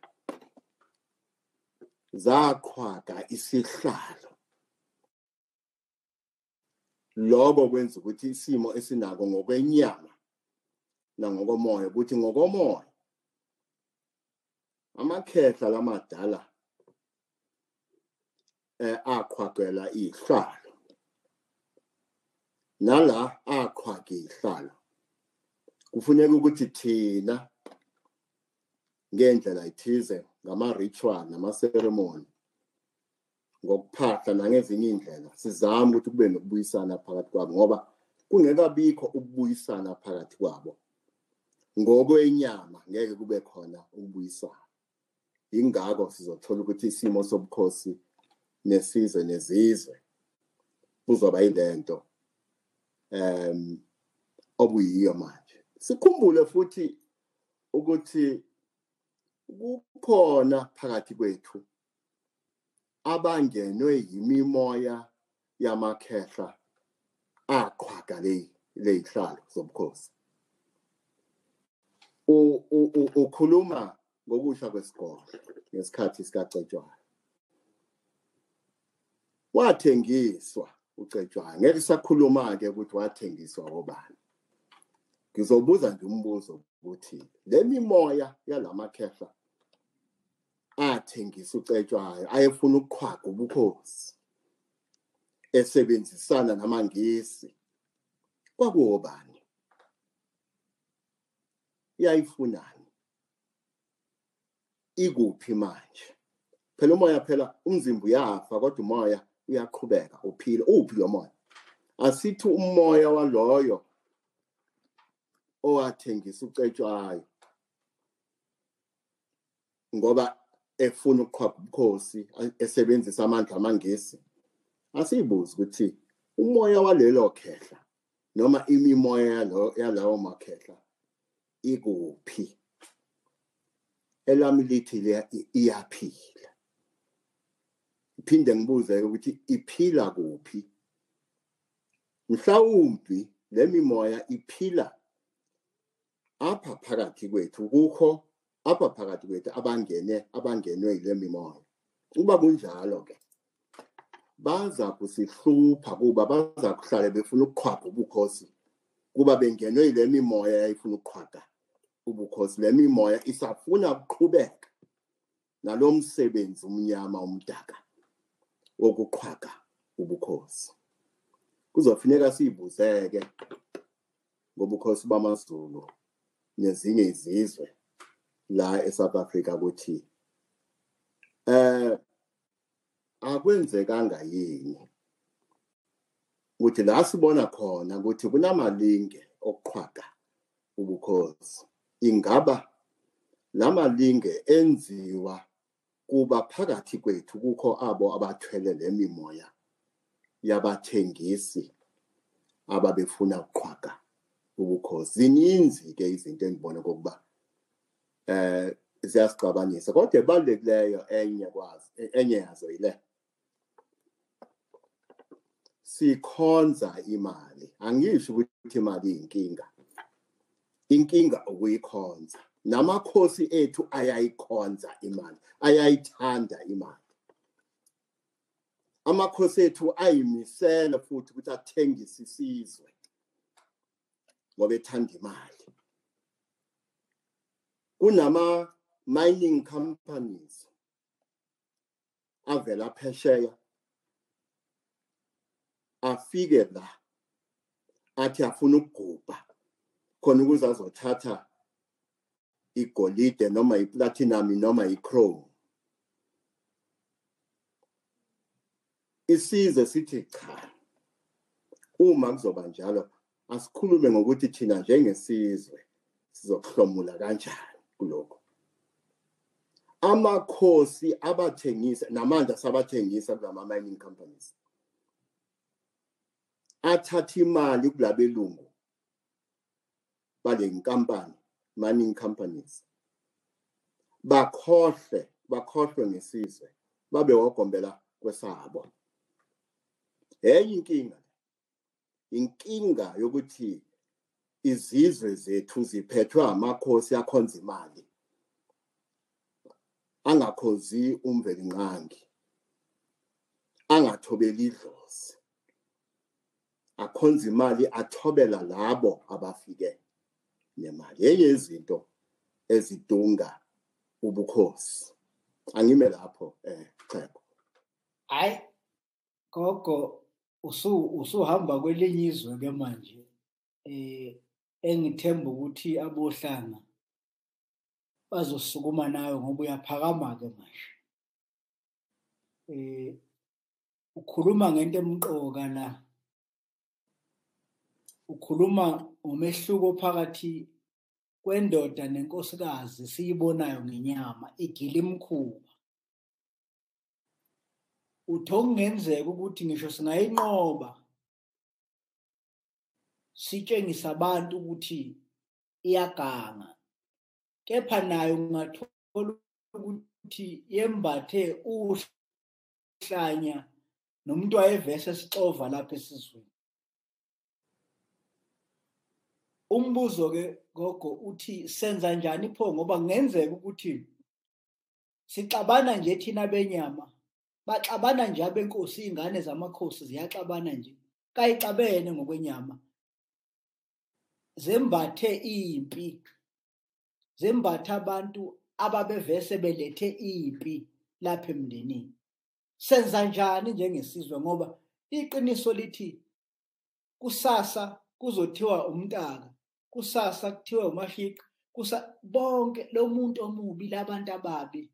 [SPEAKER 3] zaqhwaga isihlalo. Lokho kwenza ukuthi isimo esinako ngokwenyama nangokomoya ukuthi ngokomoya amakhehla lamadala eh aqhwagela ihlalo. Nala aqhwaga ihlalo kufuneka ukuthi thina ngendlela ithize ngama-ritual nama-ceremony ngokuphahla nangezinye iy'ndlela sizame ukuthi kube nokubuyisana phakathi kwabo ngoba kungekabikho ukubuyisana phakathi kwabo. Ngokwenyama ngeke kube khona ukubuyisana. Ingako sizothola ukuthi isimo sobukhosi nesizwe nezizwe kuzoba yilento. Um obuyiyo manje sikhumbule futhi ukuthi kukhona phakathi kwethu abangenwe yimimoya yamakhehla aqhwaga leyihlalo zobukhosi. Ukhuluma ngokusha kwesikole ngesikhathi sikacetshwayo. Wathengiswa ucetshwayo. Ngeke sakhuluma-ke ukuthi wathengiswa obani. Ngizobuza nje umbuzo ukuthi le mimoya yalamakhehla athengisa ucetshwayo ayefuna ukuqhwaga ubukhosi esebenzisana namangisi kwakuwobani? Yayifunani? Ikuphi manje? Phela umoya phela umzimba uyafa kodwa umoya uyaqhubeka uphila uphi lo moya? Asithi umoya waloyo owathengisa ucetshwayo ngoba efuna ukuqhwaba ubukhosi esebenzisa amandla amangisi asiyibuzi ukuthi umoya walelo khehla noma imimoya yalawo makhehla ikuphi? Elami lithi iyaphila. Iphinde ngibuze ukuthi iphila kuphi? Mhlawumbi lemimoya iphila apha phakathi kwethu kukho apha phakathi kwethu abangene abangenwe yile mimoya. Uba kunjalo ke baza kusihlupha kuba baza kuhlala befuna ukuqhwaga ubukhosi kuba bengenwe yile mimoya yayifuna ukuqhwaga ubukhosi. Le mimoya isafuna ukuqhubeka nalo msebenzi umnyama umdaka wokuqhwaga ubukhosi. Kuzofuneka siyibuzeke ngobukhosi bamaZulu nezinye izizwe la eSouth Africa ukuthi eh akwenzekanga yini? Ukuthi la sibona khona ukuthi kunamalinge okuqhwaga ubukhosi ingaba lamalinge enziwa kuba phakathi kwethu kukho abo abathwele lemimoya yabathengisi ababefuna ukuqhwaga ubukhosi. Zininzi ke izinto engibona kokuba eh ziyasixabanisa kodwa ebalulekileyo enye kwazi enye yazo yile. Sikhonza imali angisho ukuthi imali inkinga inkinga ukuyikhonza. Namakhosi ethu ayayikhonza imali ayayithanda imali. Amakhosi ethu ayimisela futhi ukuthi athengise isizwe ngoba ethanda imali. Kunama mining companies avela phesheya afike la athi afuna ukugubha khona ukuze azothatha igolide noma iplatinum noma ichrome. Isizwe sithi cha uma kuzoba njalo asikhulume ngokuthi thina njengesizwe sizokuhlomula kanjani kuloko amakhosi abathengisa namanje sabathengisa kulama mining companies athatha imali kulabelungu bale nkampani mining companies bakhohle bakhohlwe ngesizwe babe wogombela kwesabo. Enye inkinga inkinga yokuthi izizwe zethu ziphethwe amakhosi akhonza imali angakhozi umvelinqangi angathobeli idlozi akhonza imali athobela labo abafike nemali. Enye izinto ezidunga ubukhosi. Angime lapho eh cheko
[SPEAKER 2] hayi gogo usu usuhamba kwelinye izwe ke manje eh engithemba ukuthi abohlanga bazosukuma nawe ngoba uyaphakama ke manje. Eh ukhuluma ngento emqoka la. Ukhuluma ngomehluko phakathi kwendoda nenkosikazi siyibonayo ngenyama igila imkhuba uthi okungenzeka ukuthi ngisho singayinqoba sitshengisa abantu ukuthi iyaganga kepha nayo ungathola ukuthi yembathe uhlanya nomuntu wayevese sixova lapha esizweni. Umbuzo ke gogo uthi senza njani pho? Ngoba kungenzeka ukuthi sixabana nje thina benyama baxabana nje abenkosi ingane zamakhosi ziyaxabana nje kayixabene ngokwenyama. Zembathe impi zembathe abantu ababevese belethe impi lapha emndenini. Senza njani njengesizwe? Ngoba iqiniso lithi kusasa kuzothiwa umntaka. Kusasa kuthiwa umashiqa kusa bonke lo muntu omubi labantu ababi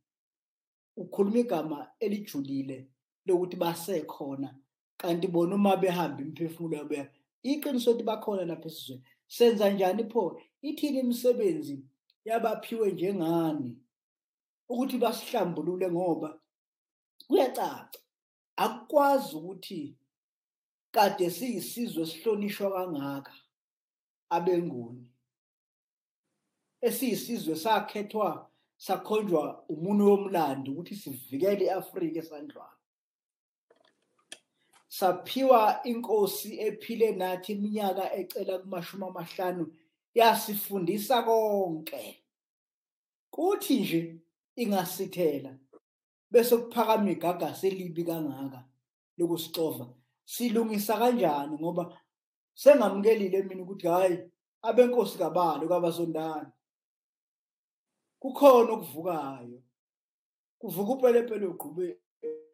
[SPEAKER 2] ukhuluma igama elijulile lokuthi basekhona. Kanti bona uma behamba imphefumulo yabo iqiniso ukuthi bakhona lapha esizweni. Senza njani pho? Ithini imisebenzi yabaphiwe njengani? Ukuthi basihlambulule ngoba kuyacaca. Akukwazi ukuthi kade siyisizwe sihlonishwa kangaka. Abenguni. Esiyisizwe sakhethwa sakhonjwa umuntu womlando ukuthi sivikele iAfrika esandlwana saphiwa inkosi ephile nathi iminyaka ecela kumashumi amahlanu yasifundisa konke. Kuthi nje ingasithela bese kuphakama igagasi elibi kangaka lokusixova silungisa kanjani ngoba sengamukelile mina ukuthi hayi abenkosi kabalo kwabasondana kukhona okuvukayo. Kuvuka upelepele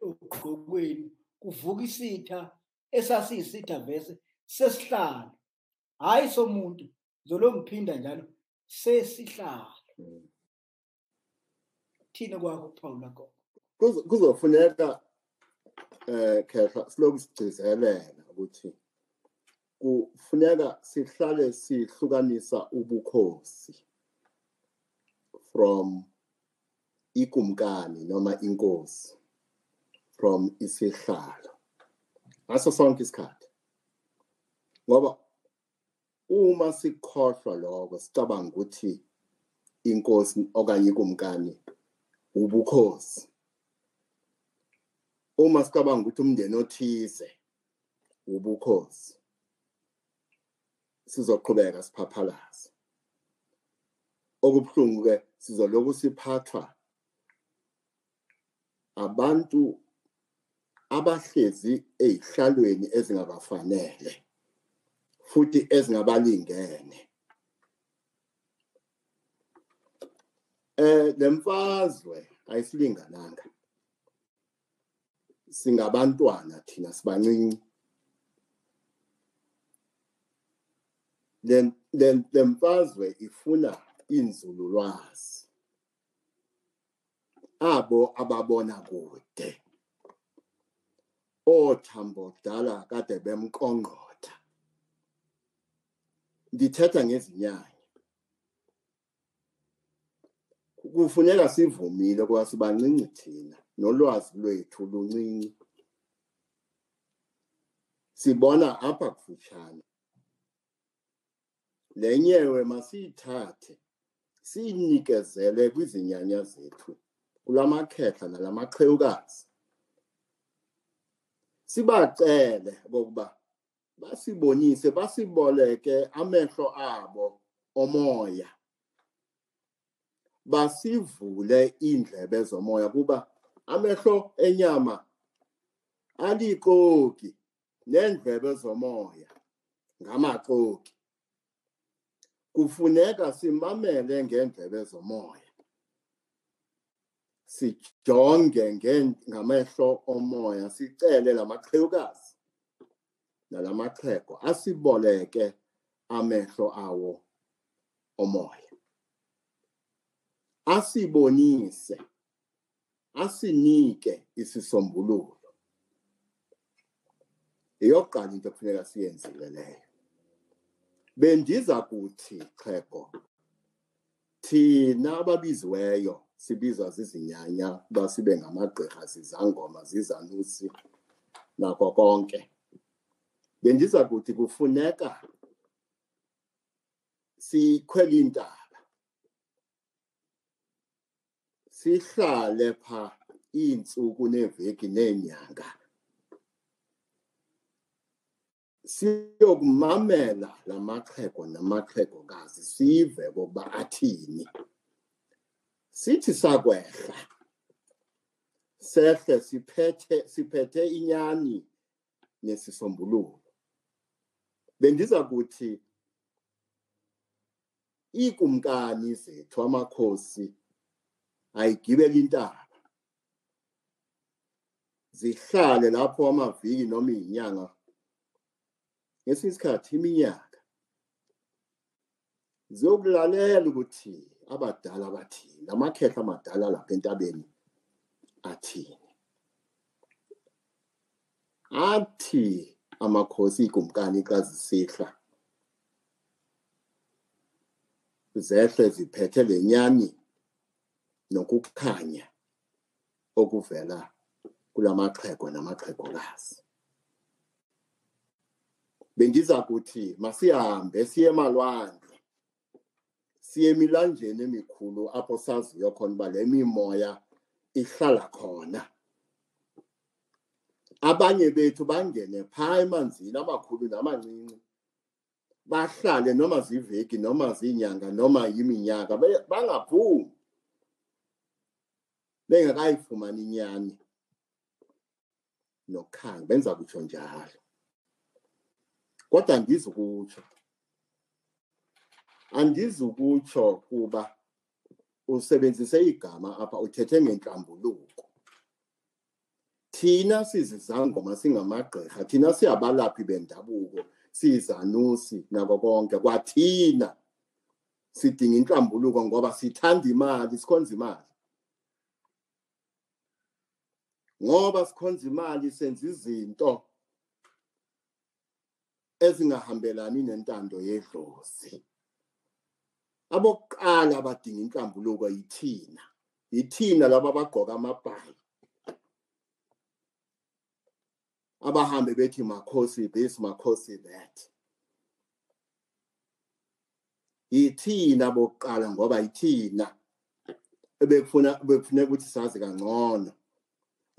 [SPEAKER 2] ogqokweni kuvuka isitha esasiyisitha vese sesihlalo. Hayi somuntu zolo ngiphinda njalo sesihlalo. Thina kwakho ukuphawula konke
[SPEAKER 3] kuzofuneka eh khehla siloku sigcizelela ukuthi kufuneka sihlale sihlukanisa ubukhosi from ikumkani noma inkosi from isihlalo. Ngaso sonke isikhathi. Ngoba uma sikhohlwa lokho sicabanga ukuthi inkosi okanye ikumkani ubukhosi. Uma sicabanga ukuthi umndeni othize ubukhosi. Sizoqhubeka siphaphalaza okubuhlungu ke sizoloku siphathwa abantu abahlezi ezihlalweni ezingabafanele futhi ezingabalingene. Eh lemfazwe ayisilingananga. Singabantwana thina sibancinci. Lemfazwe ifuna inzululwazi. Abo ababona kude. Othambo dala kade bemqongqotha ndithetha ngezinyanya. Kufuneka sivumile kuba sibancinci thina nolwazi lwethu luncinci. Sibona apha kufutshane. Le nyewe masiyithathe siyinikezele kwizinyanya zethu kulamakhehla nalamaqhewukazi sibacele bokuba basibonise basiboleke amehlo abo omoya. Basivule indlebe zomoya kuba amehlo enyama alixoki nendlebe zomoya ngamaxoki. Kufuneka simamele ngendlebe zomoya. Sijonge ngamehlo omoya sicele lamaqhewukazi nalamaxhego asiboleke amehlo awo omoya. Asibonise asinike isisombululo. Iyokuqala into kufuneka siyenzile leyo. Bendiza kuthi xhego thina ababiziweyo sibizwa zizinyanya uba sibe ngamagqirha zizangoma zizanusi nako konke. Bendiza kuthi kufuneka sikhwele intaba sihlale pha iintsuku neveki neenyanga. Siyokumamela la maxhego namaxhegokazi sive kokuba athini. Sithi sakwehla sehle siphethe siphethe inyani nesisombululo. Bendiza kuthi iikumkani zethu amakhosi ayigibele intaba. Zihlale lapho amaviki noma izinyanga ngesinye isikhathi iminyaka ziyokulalela ukuthi abadala bathini amakhehla amadala lapha entabeni athini. Athi amakhosi ikumkani xa zisihla zehle ziphethe lenyani nokukhanya okuvela kulamaxhego namaxhegokazi bendiza kuthi masihambe siye emalwandle siye emilanjeni emikhulu apho saziyo khona uba le mimoya ihlala khona. Abanye bethu bangene phaa emanzini amakhulu namancinci bahlale noma ziveki noma zinyanga noma yiminyaka bangaphumi. Bengakayifumani inyani nokhanga benza kutsho njalo. Kodwa andizukutsho andizukutsho kuba usebenzise igama apha uthethe ngenhlambuluko. Thina sizizangoma singamagqirha thina siyabalaphi bendabuko siyizanusi nako konke. Kwathina sidinga inhlambuluko ngoba sithanda imali sikhonza imali. Ngoba sikhonza imali senza izinto ezingahambelani nentando yedlozi. Abokuqala abadinga inhlambuluko yithina yithina laba abagqoka amabhayi abahambe bethi makhosi this makhosi that. Yithina bokuqala ngoba yithina ebekufuna bekufuneka ukuthi sazi kangcono.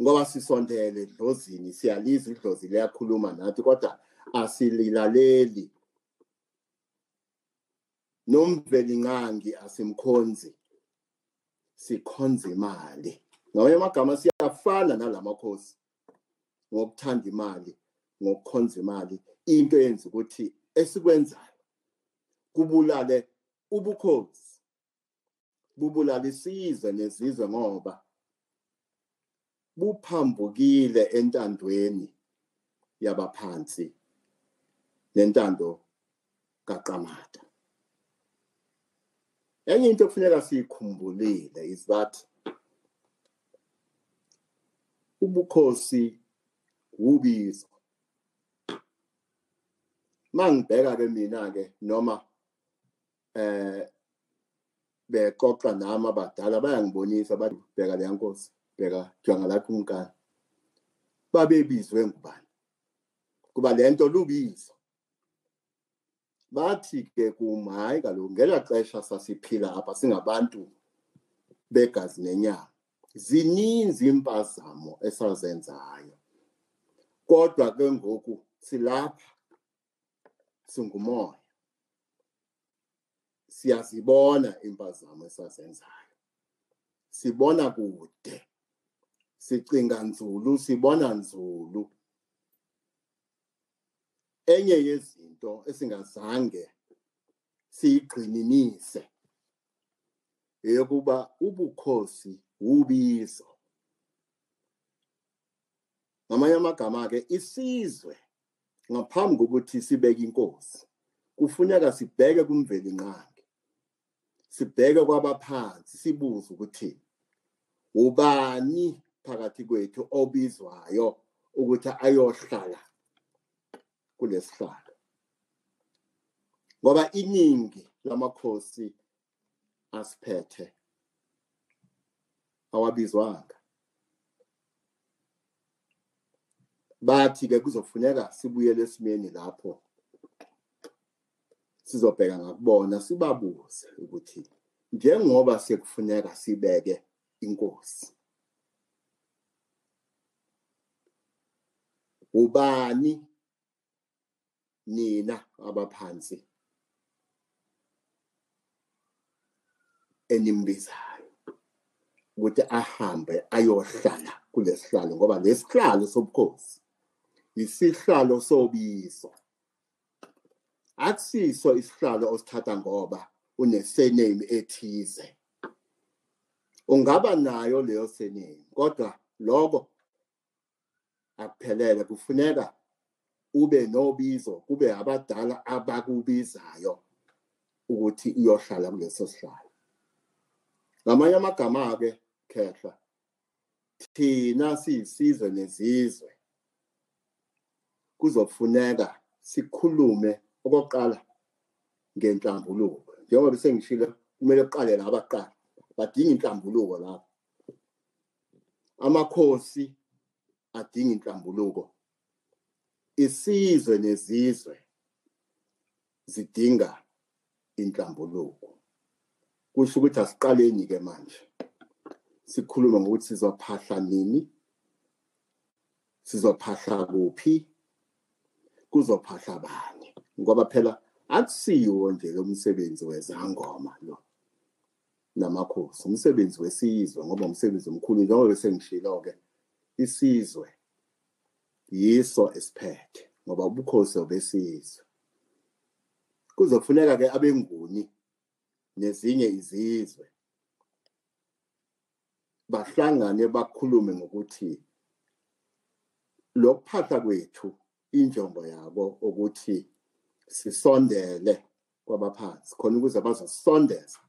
[SPEAKER 3] Ngoba sisondele edlozini siyalizwa idlozi liyakhuluma nathi kodwa asililaleli. Nomveli nqangi asimkhonzi sikhonza imali. Ngamanye amagama siyafana nalamakhosi ngokuthanda imali ngokukhonza imali into eyenza ukuthi esikwenzayo kubulale ubukhosi bubulala isizwe nezizwe ngoba buphambukile entandweni yabaphansi. Nentando kaQamata. Enye into kufuneka siyikhumbulile is that ubukhosi ubizo mangibheka ke mina ke noma eh bexoxa nami abadala bayangibonisa bathi bheka leya nkosi bheka jonga lakho umkani babebizwe ngubani? Kuba lento lubizo. Bathi ke kuma hayi kaloku ngela xesha sasiphila apha singabantu begazi nenyama zininzi impazamo esazenzayo. Kodwa ke ngoku silapha singumoya. Siyazibona impazamo esazenzayo. Sibona kude sicinga nzulu sibona nzulu. Enye yezinto esingazange siyigqininise eyokuba ubukhosi ubizo ngamanye amagama ke isizwe ngaphambi kokuthi sibeke inkosi kufuneka sibheke kumveli nqangi sibheke kwabaphansi sibuze ukuthi ubani phakathi kwethu obizwayo ukuthi ayohlala? Kulesihlalo. Ngoba iningi lamakhosi asiphethe awabizwanga. Bathi ke kuzofuneka sibuyele esimeni lapho sizobheka ngakubona sibabuze ukuthi njengoba sekufuneka sibeke inkosi ubani nina abaphansi enimbizayo ukuthi ahambe ayohlala kulesihlalo ngoba lesihlalo sobukhosi isihlalo sobizo. Akusiso isihlalo osithatha ngoba une-surname ethize. Ungaba nayo leyo surname kodwa lokho akuphelele kufuneka ube nobizo kube abadala abakubizayo ukuthi iyohlala kuleso sihlalo. Ngamanye amagama-ke khehla thina siyisizwe nezizwe. Kuzofuneka sikhulume okokuqala ngenhlambuluko. Njengoba besengishilo kumele kuqale la abaqala badinga inhlambuluko lapho. Amakhosi adinga inhlambuluko. Isizwe nezizwe zidinga inhlambuluko. Kusho ukuthi asiqaleni ke manje. Sikhuluma ngokuthi sizophahla nini? Sizophahla kuphi? Kuzophahla bani? Ngoba phela akusiwo nje lo msebenzi wezangoma lo namakhosi. Umsebenzi wesizwe ngoba umsebenzi omkhulu. Njengoba sengishilo ke isizwe yiso esiphethe ngoba ubukhosi obesizwe kuzofuneka ke abenguni nezinye izizwe. Bahlangane bakhulume ngokuthi lokuphahla kwethu injongo yabo ukuthi sisondele kwabaphansi khona ukuze bazosondeza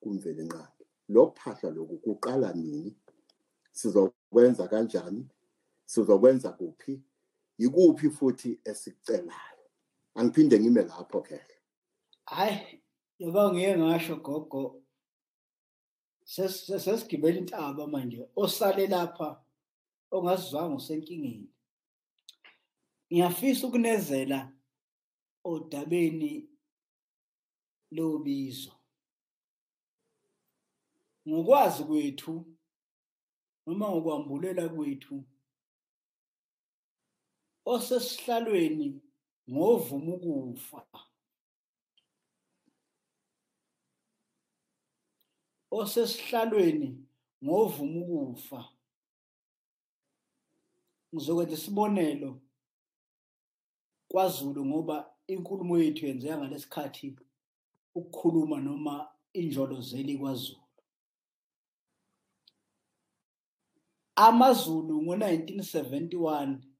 [SPEAKER 3] kumveli enqangi lokuphahla lokhu kuqala nini? Sizokwenza kanjani? Sizokwenza kuphi? Yikuphi futhi esicelayo angiphinde ngime lapho khehle
[SPEAKER 2] hayi yoba ngiye ngasho gogo sesigibela intaba manje osale lapha ongazizwanga usenkingeni. Ngiyafisa ukunezela odabeni lobizo. Ngokwazi kwethu noma ngokwambulela kwethu osesihlalweni ngovuma ukufa. Osesihlalweni ngovuma ukufa. Ngizokwenza isibonelo kwaZulu ngoba inkulumo yethu yenzeka ngalesikhathi ukukhuluma noma injolozeli kwaZulu. amaZulu ngo1971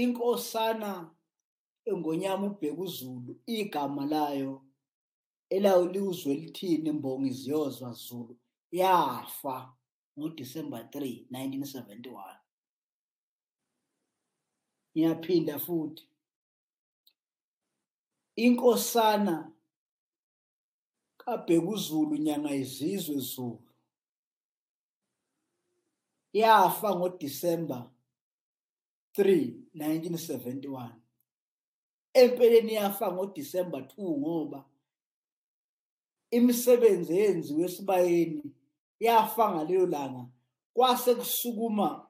[SPEAKER 2] inkosana engonyama ubheka uZulu igama layo elayo liwuzwe lithini imbongi ziyozwa Zulu yafa ngoDisemba 3 1971 ngiyaphinda futhi inkosana kabheka uZulu nyanga izizwe Zulu yafa ngoDisemba 3 1971 empeleni yafa ngoDisemba 2 ngoba imisebenzi eyenziwe esibayeni yafa ngaleyo langa kwase kusukuma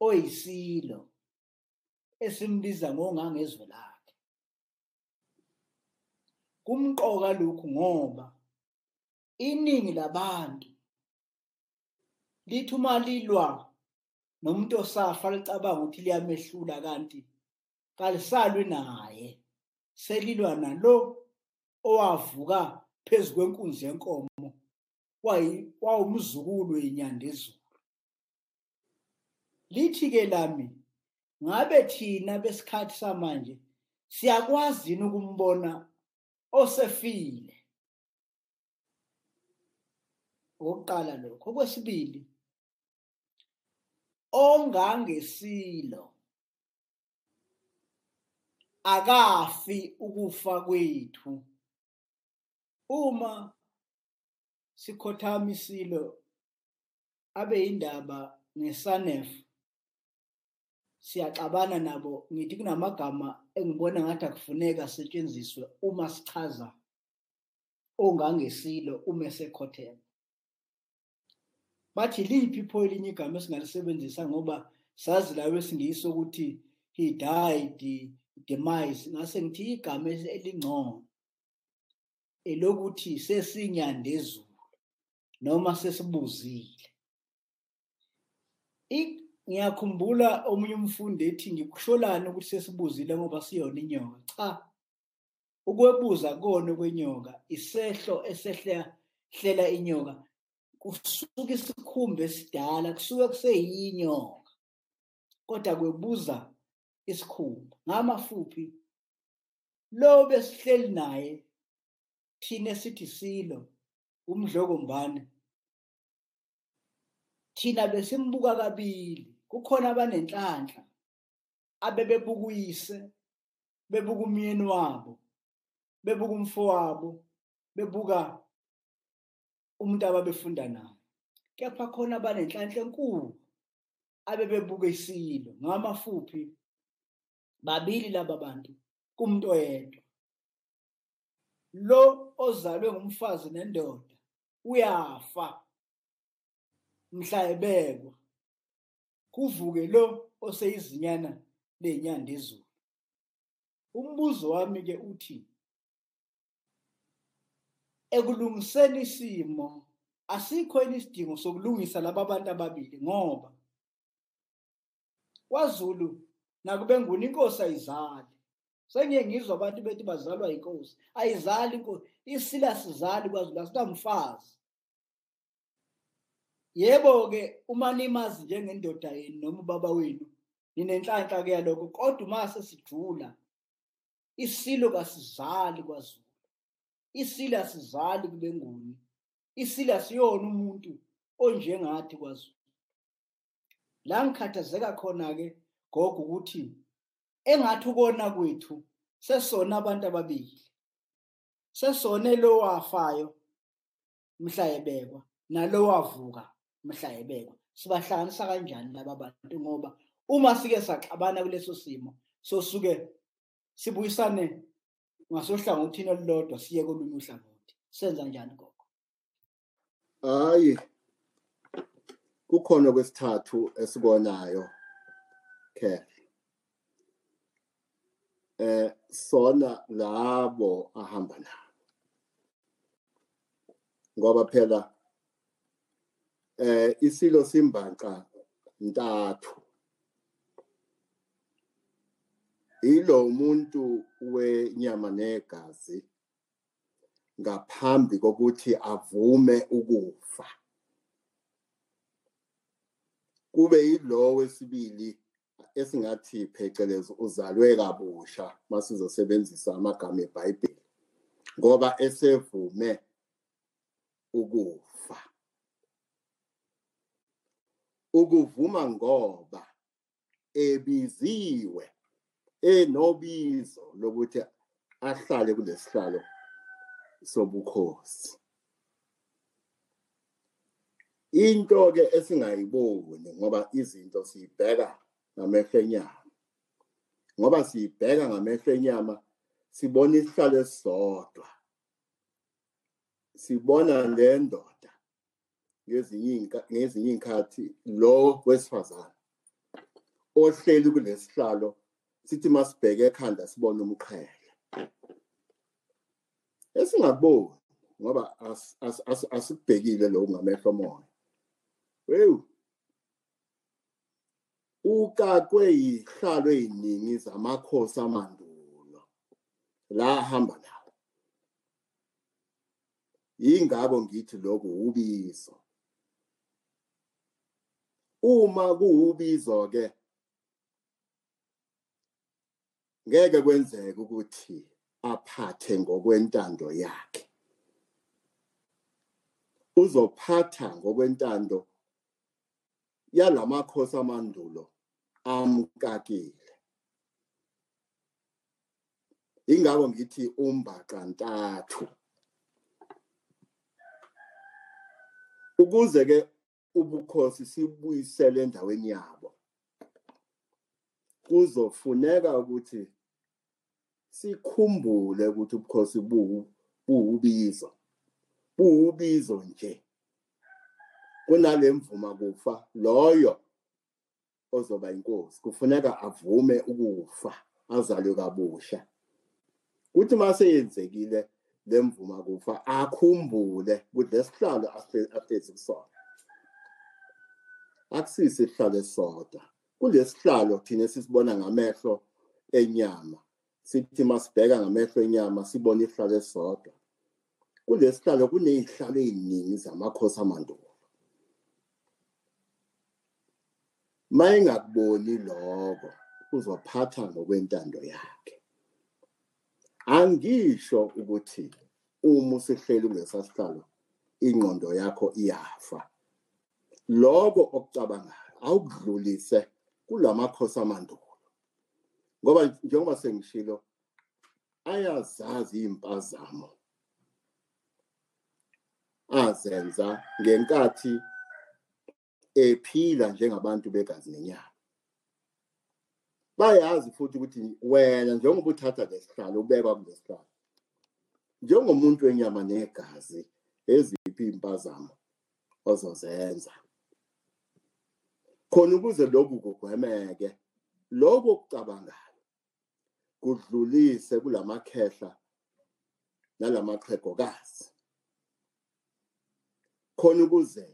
[SPEAKER 2] oyisilo esimbiza ngongangezwe lakhe. Kumqoka lokhu ngoba iningi labantu lithi uma lilwa nomuntu osafa licabanga ukuthi liyamehlula kanti kalisalwi naye. Selilwa nalo owavuka phezu kwenkunzi yenkomo wawumzukulu wenyandezulu lithi ke lami ngabe thina besikhathi samanje siyakwazi yini ukumbona osefile? Okokuqala lokho. Okwesibili ongangesilo. Akafi ukufa kwethu. Uma sikhothama isilo abe indaba ngesanef siyaxabana nabo ngithi kunamagama engibona ngathi akufuneka asetshenziswe uma sichaza ongangesilo uma esekhothema bathi liphi ipho elinye igama esingalisebenzisa ngoba sazi lawo esingiyisa ukuthi he died demise ngase ngithi igama elingcono elokuthi sesinyandezulu noma sesibuzile. Ngiyakhumbula omunye umfundi ethi ngikusholani ukuthi sesibuzile ngoba siyona inyoka. Cha ukwebuza kona kwenyoka isehlo esehlela inyoka kusuka isikhumba esidala kusuke kuseyinyoka kodwa kwebuza isikhumba ngamafuphi lo besihleli naye thina sithi silo umdlokombane thina besimbuka kabili kukhona abanenhlanhla abebebuka uyise bebuka umyeni wabo bebuka umfowabo bebuka umuntu ababefunda naye. Kepha khona abanenhlanhla enkulu abebebuka isilo ngamafuphi babili laba bantu kumuntu oyedwa. Lo ozalwe ngumfazi nendoda uyafa mhla ebekwa kuvuke lo oseyizinyana lenyanda ezulu. Umbuzo wami ke uthi ekulungiseni isimo asikho isidingo sokulungisa laba bantu ababili ngoba kwaZulu nakube nguni inkosi ayizali. Sengiye ngizwa abantu bethi bazalwa inkosi ayizali inkosi. Isila sizali kwaZulu asinamfazi. Yebo ke uma nimazi njengendoda yenu noma ubaba wenu ninenhlanhla ke yalokho kodwa uma sesidlula isilo kasizali kwaZulu. Isilo asizali kube nguni isilo asiyona umuntu onjengathi kwaZulu. La ngikhathazeka khona ke gogo ukuthi engathi ukona kwethu sesona abantu ababili sesone lo wafayo mhla ebekwa nalo wavuka mhla ebekwa. Sibahlanganisa kanjani laba bantu? Ngoba uma sike saxabana kuleso simo sosuke sibuyisane ngasohlangothini olulodwa siye kolunye uhlangothi. Senza njani gogo?
[SPEAKER 3] Hayi kukhona kwesithathu esikonayo ke eh sona labo ahamba nabo. Ngoba phela eh isilo simbanqa ntathu. Ilo umuntu wenyama negazi ngaphambi kokuthi avume ukufa. Kube yilo wesibili esingathi phecelezi uzalwe kabusha masizosebenzisa amagama eBhayibheli ngoba esevume ukufa. Ukuvuma ngoba ebiziwe. Enobizo lokuthi ahlale kulesihlalo sobukhosi. Into ke esingayiboni ngoba izinto siyibheka ngamehlo enyama ngoba siyibheka ngamehlo enyama sibona isihlalo esisodwa sibona le ndoda ngezinye iy'nkathi lo wesifazane ohleli kulesihlalo sithi masibheke ekhanda sibone umqhele. Esingaboni ngoba asikubhekile lo ngamehlo moya. Wewu ukakwe yihlalo ey'ningi zamakhosi amandulo la ahamba nawo yingako ngithi lokhu ubizo. Uma kuwubizo ke ngeke kwenzeke ukuthi aphathe ngokwentando yakhe. Uzophatha ngokwentando yalamakhosi amandulo amkakile. Ingakho ngithi umbaqa ntathu ukuze ke ubukhosi sibuyisele endaweni yabo kuzofuneka ukuthi sikhumbule ukuthi ubukhosi buwubizo buwubizo nje. Kunale mvuma kufa loyo ozoba inkosi kufuneka avume ukufa azalwe kabusha. Kuthi mase yenzekile lemvuma kufa akhumbule ukuthi lesihlalo ahlezi kusona. Akusisi isihlalo esodwa kulesihlalo thina sisibona ngamehlo enyama. Sithi masibheka ngamehlo enyama sibona isihlalo esodwa kulesihlalo kunezihlalo eziningi zamakhosi amandulo. Mayengakuboni lokho uzophatha ngokwentando yakhe. Angisho ukuthi uma usihleli kulesasihlalo ingqondo yakho iyafa. Lokho okucabangayo awukudlulise kulamakhosi amandulo. Ngoba njengoba sengishilo ayazazi impazamo azenza ngenkathi ephila njengabantu begazi nenyama. Bayazi futhi ukuthi wena njengoba uthatha lesihlalo ubekwa kulesihlalo njengomuntu wenyama negazi eziphi impazamo ozozenza? Khona ukuze lokhu kugwemeke lokho okucabangayo. Kudlulise kulamakhehla nalamaxhegokazi. Khona ukuze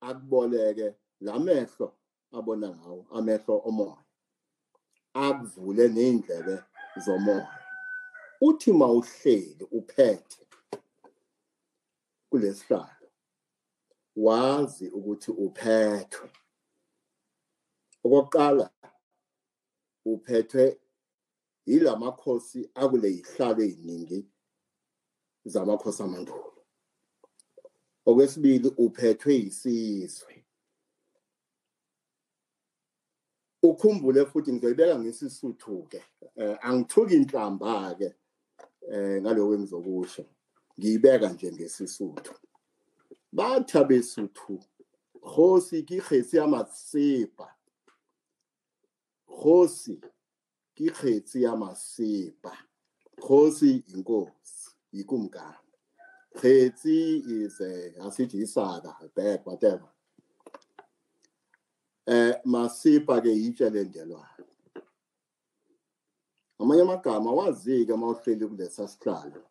[SPEAKER 3] akuboleke lamehlo abona ngawo amehlo omoya akuvule neindlebe zomoya. Uthi mawuhleli uphethe kulesihlalo wazi ukuthi uphethwe. Okokuqala uphethwe yilamakhosi akule yihlalo eziningi zamakhosi amandulo. Okwesibili uphethwe yisizwe. Ukhumbule futhi ngizoyibeka ngesisuthu ke angithuki inhlamba ke eh ngaloko engizokusho. Ngiyibeka nje ngesisuthu. Bathi abesuthu khosi ke kgetsi ya masepa khosi ke kgetsi ya masepa khosi inkosi yikumkani kgetsi is asithi isaka bad whatever. Eh masipa ke yitshe lendelwayo amanye amagama wazike mawuhleli kulesa sihlalo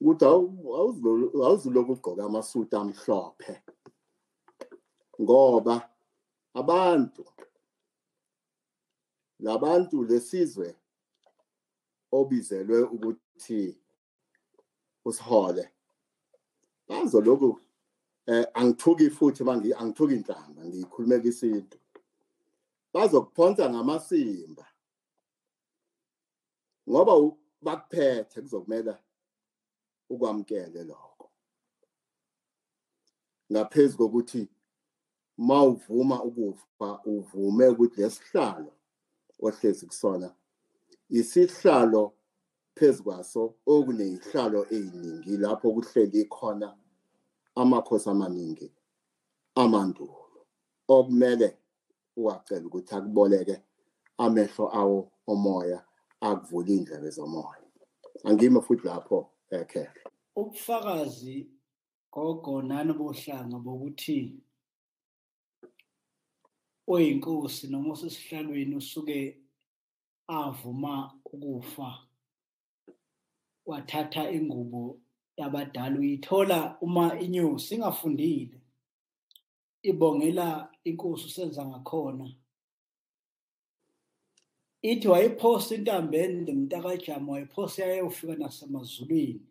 [SPEAKER 3] ukuthi awuzuloku ugqoka amasuti amhlophe ngoba abantu labantu lesizwe obizelwe ukuthi usihole. Bazoloku eh angithuki futhi mangi angithuki inhlamba ngikhulumela isintu bazokuphonsa ngamasimba ngoba bakuphethe kuzokumela ukwamkele lokho. Ngaphezulu kokuthi mawuvuma ukufa uvume ukuthi lesihlalo ohlezi kusona. Isihlalo phezukwaso okunezihlalo eziningi lapho kuhleli khona amakhosi amaningi amandulo. Okumele uwacela ukuthi akuboleke amehlo awo omoya akuvula indlebe zomoya. Angime futhi lapho ekhehla
[SPEAKER 2] ubufakazi gogo nani bohlanga bokuthi oyinkosi noma osesihlalweni usuke avuma ukufa wathatha ingubo yabadala uyithola uma inyosi ingafundile. Ibongela inkosi usenza ngakhona. Ithi wayiphosa intambende mntakajama wayiphosa yayofika nasemazulwini.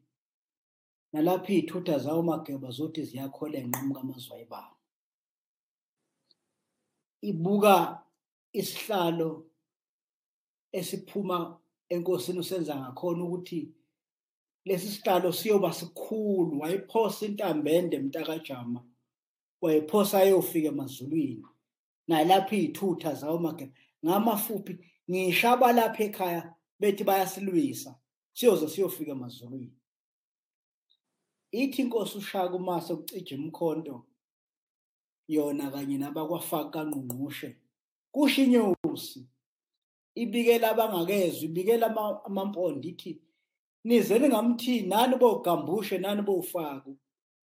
[SPEAKER 2] Nalapho iy'thutha zawo mageba zothi ziyakhola enqamuka amazwayibanga ibuka isihlalo esiphuma enkosini usenza ngakhona ukuthi lesi sihlalo siyoba sikhulu. Wayiphosa intambende mntakajama wayiphosa ayofika emazulwini. Nalapho iy'thutha zawo mageba ngamafuphi ngishaba lapha ekhaya bethi bayasilwisa siyoze siyofika emazulwini. Ithi inkosi ushaka umase ukucija umkhonto yona kanye nabakwafaka kangqungqushe kusho inyosi ibikela abangakezwa ibikela amampondo ithi nizeni ngamthinti nani bogambushe nani bofaku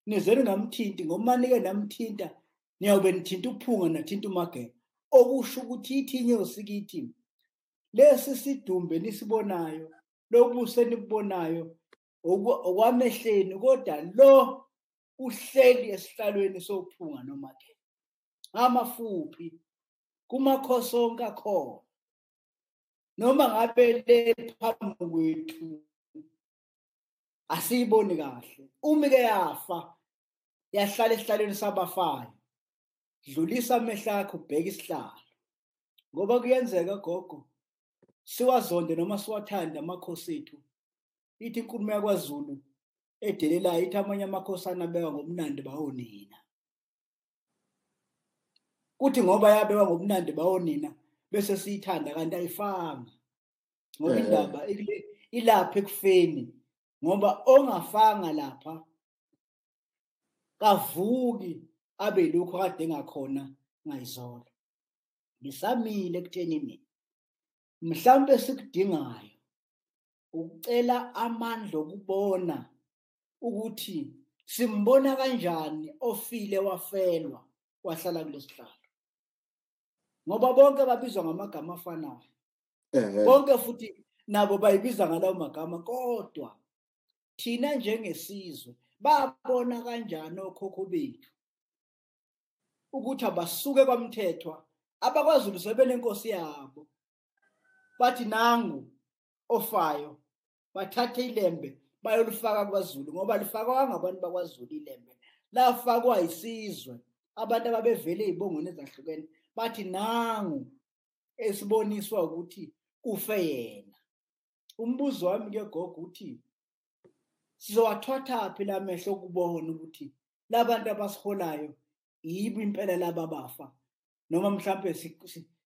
[SPEAKER 2] nizeni ngamthinti ngoba nike namthinta niyobe nithinta uphunga nathinta umageba. Okusho ukuthi ithi inyosi kithi lesi sidumbe nisibonayo lobuso enibubonayo okwamehleni kodwa lo uhleli esihlalweni sophunga noma ke. Amafuphi kumakhosi onke akhona noma ngabe le phambi kwethu asiyiboni kahle. Uma ke yafa yahlala esihlalweni sabafayo dlulisa amehlo akho ubheke isihlalo. Ngoba kuyenzeka gogo siwazonde noma siwathande amakhosi ethu ithi inkulumo yakwaZulu edelelayo ithi amanye amakhosana abeka ngomnandi bawonina kuthi ngoba yabekwa ngomnandi bawonina bese siyithanda kanti ayifanga ngoba indaba ilapha ekufeni ngoba ongafanga lapha kavuki abe lokho kade engakhona ngayizolo. Ngisamile ekutsheni mina mhlawumbe sikudingayo ukucela amandla okubona ukuthi simbona kanjani ofile wafelwa wahlala kulesihlalo ngoba bonke babizwa ngamagama afanayo. Bonke futhi nabo bayibiza ngalawo magama kodwa thina njengesizwe babona kanjani okhokho bethu? Ukuthi abasuke kwamthethwa abakwaZulu sebenenkosi yabo. Bathi nangu ofayo bathathe ilembe bayolifaka kwaZulu ngoba lifakwa ngabantu bakwaZulu ilembe. Lafakwa isizwe abantu ababevele ezibongweni ezahlukene bathi nangu esiboniswa ukuthi kufe yena. Umbuzo wami ke gogo uthi sizowathwatha phi lamehlo ukubona ukuthi labantu abasiholayo yibo impela laba bafa noma mhlambe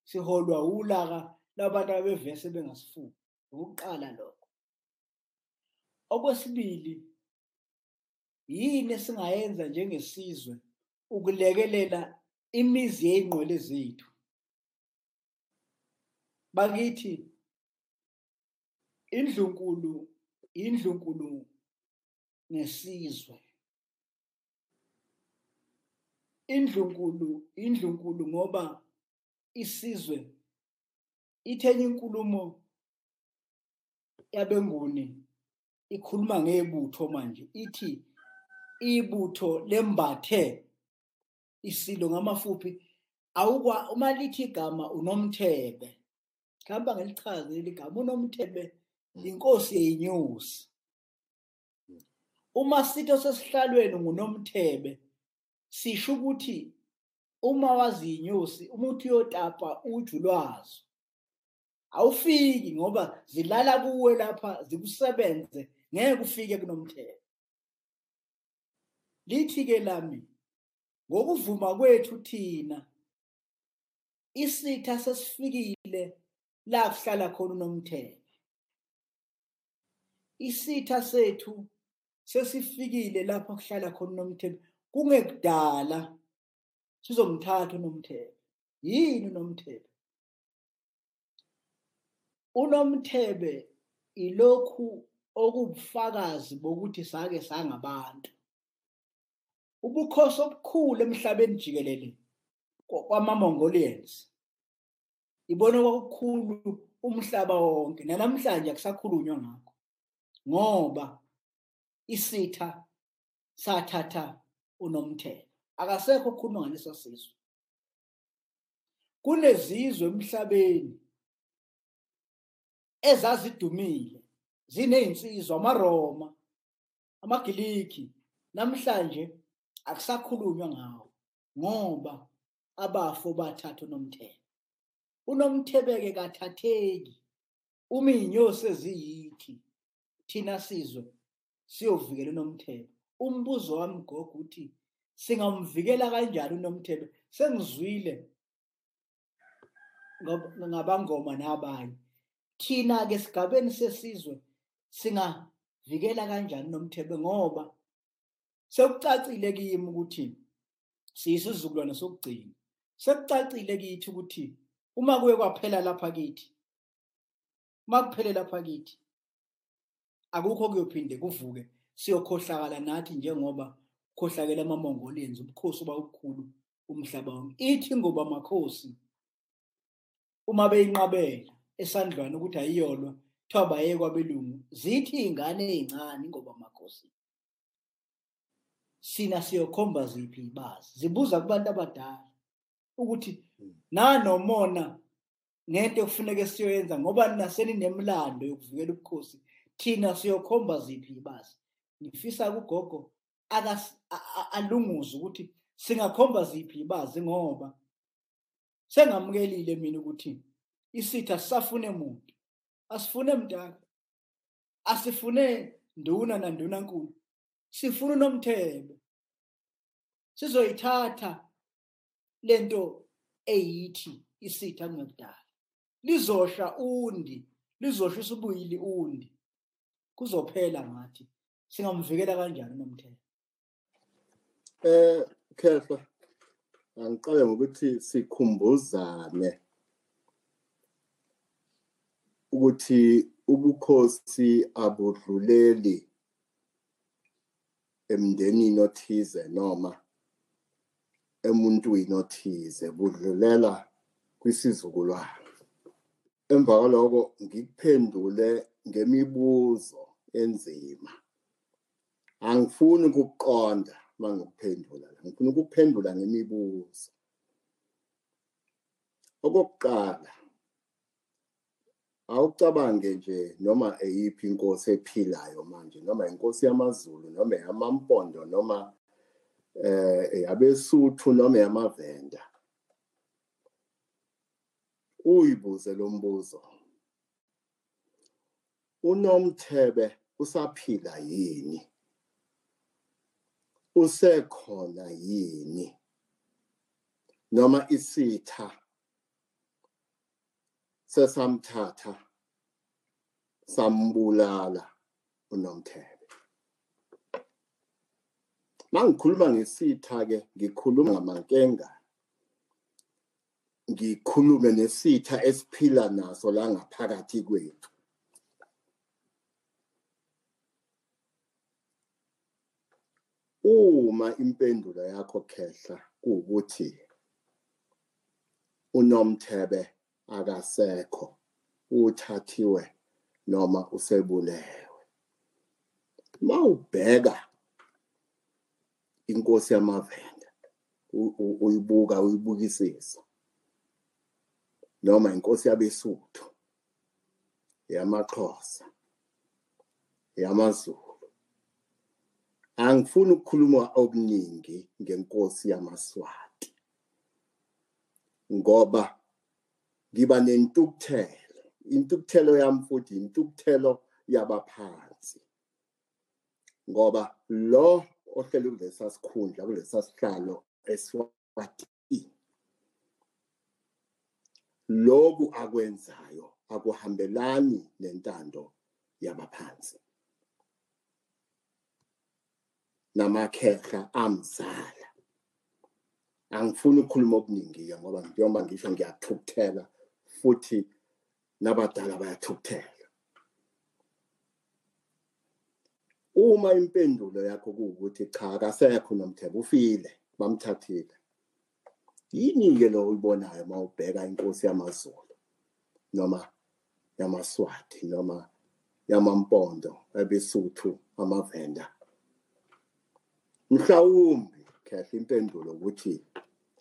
[SPEAKER 2] siholwa ulaka labantu abevese bengasifuki ukuqala lokho. Okwesibili yini esingayenza njengesizwe ukulekelela imizi yey'nqwele zethu. Bakithi indlunkulu indlunkulu nesizwe indlunkulu indlunkulu ngoba isizwe ithenye inkulumo yabenguni ikhuluma ngebutho manje. Ithi ibutho lembathe isilo ngamafuphi awukwa uma lithi igama unomthebe khamba ngelichaze leli gama unomthebe inkosi yeyinyosi uma sitho sesihlalweni ngunomthebe sisho ukuthi uma wazi inyosi umuntu uyotapa uju lwazo awufiki ngoba zilala kuwe lapha zikusebenze ngeke ufike kunomthebe. Lithi ke lami ngokuvuma kwethu thina. Isitha sesifikile la kuhlala khona unomthebe isitha sethu sesifikile lapho kuhlala khona unomthebe kungekudala sizomthatha unomthebe yini unomthebe unomthebe ilokhu okubufakazi bokuthi sake sangabantu. Ubukhosi obukhulu emhlabeni jikelele kwama-Mongolians. Ibona kwakukhulu umhlaba wonke nanamhlanje akusakhulunywa ngakho ngoba isitha sathatha unomthelo akasekho okukhuluma ngaleso sizwe kunezizwe emhlabeni ezazidumile zinezinsizwa amaRoma amagiliki namhlanje akusakhulunywa ngawo ngoba abafo bathatha unomthelo unomthebeke kathatheki uma iy'nyosi eziyithi thina sizwe siyovikela unomthebe umbuzo wami gogo uthi singamvikela kanjani unomthebe sengizwile ngabangoma nabanye. Thina-ke esigabeni sesizwe singavikela kanjani unomthebe ngoba sekucacile kimi ukuthi siyisizukulwane sokugcina. Sekucacile kithi ukuthi uma kuye kwaphela lapha kithi uma kuphele lapha kithi akukho kuyophinde kuvuke siyokhohlakala nathi njengoba khohlakela ama-mongolians ubukhosi uba ubukhulu umhlaba wonke. Ithi ngoba makhosi uma beyinqabela esandlwana ukuthi ayiyolwa kuthiwa baye kwabelungu zithi iy'ngane ey'ncane ngoba makhosi sina siyokhomba ziphi ibazi? Zibuza kubantu abadala ukuthi nanomona ngento ekufuneke siyoyenza ngoba naseninemlando yokuvikela ubukhosi. Thina siyokhomba ziphi ibazi? Ngifisa kugogo alunguze ukuthi singakhomba ziphi ibazi ngoba sengamukelile mina ukuthi isitha sisafune muntu asifune mdala asifune nduna nanduna nkulu. Sifuna unomthebe sizoyithatha lento eyithi isitha kungekudala lizosha undi lizoshisa ubuyili undi. Kuzophela ngathi singamvikela kanjani nomthelo
[SPEAKER 3] eh khefa angiqale ngokuthi sikhumbuzane ukuthi ubukhosi abudluleli emndenini othize noma emuntwini othize budlulela kwisizukulwane. Emva kwaloko ngikuphendule ngemibuzo enzima. Angifuni ukukuqonda mangikuphendula la ngifuna ukuphendula ngemibuzo. Okokuqala awucabange nje noma eyiphi inkosi ephilayo manje noma inkosi yamaZulu noma yamampondo noma eh yabesuthu noma yamavenda uyibuze lo mbuzo. Unomthebe usaphila yini? Usekhona yini? Noma isitha sesamthatha sambulala unomthebe mangikhuluma ngesitha ke ngikhuluma ngamankenga. Ngikhulume nesitha esiphila naso la ngaphakathi kwethu. Uma impendulo yakho khehla kuwukuthi unomthebe akasekho uthathiwe noma usebulewe. Mawubheka inkosi yamavenda uyibuka uyibukisisa noma inkosi yabesuthu yamaxhosa yamazulu angifuni ukukhuluma okuningi ngenkosi yamaswati ngoba ngiba nentukuthelo. Intukuthelo yami futhi intukuthelo yabaphansi. Ngoba lo ohlele kulesa sikhundla kulesa sihlalo eswati loku akwenzayo akuhambelani nentando yabaphansi. Namakhehla amzala. Angifuni ukukhuluma okuningi ngoba njengoba ngisho ngiyathukuthela futhi nabadala bayathukuthela. Uma impendulo yakho kuwukuthi cha akasekho nomthebe ufile bamthathile. Yini ke lo uyibonayo mawubheka inkosi yamaZulu noma yamaswati noma yamampondo ebesuthu amavenda? Mhlawumbe kahle impendulo ukuthi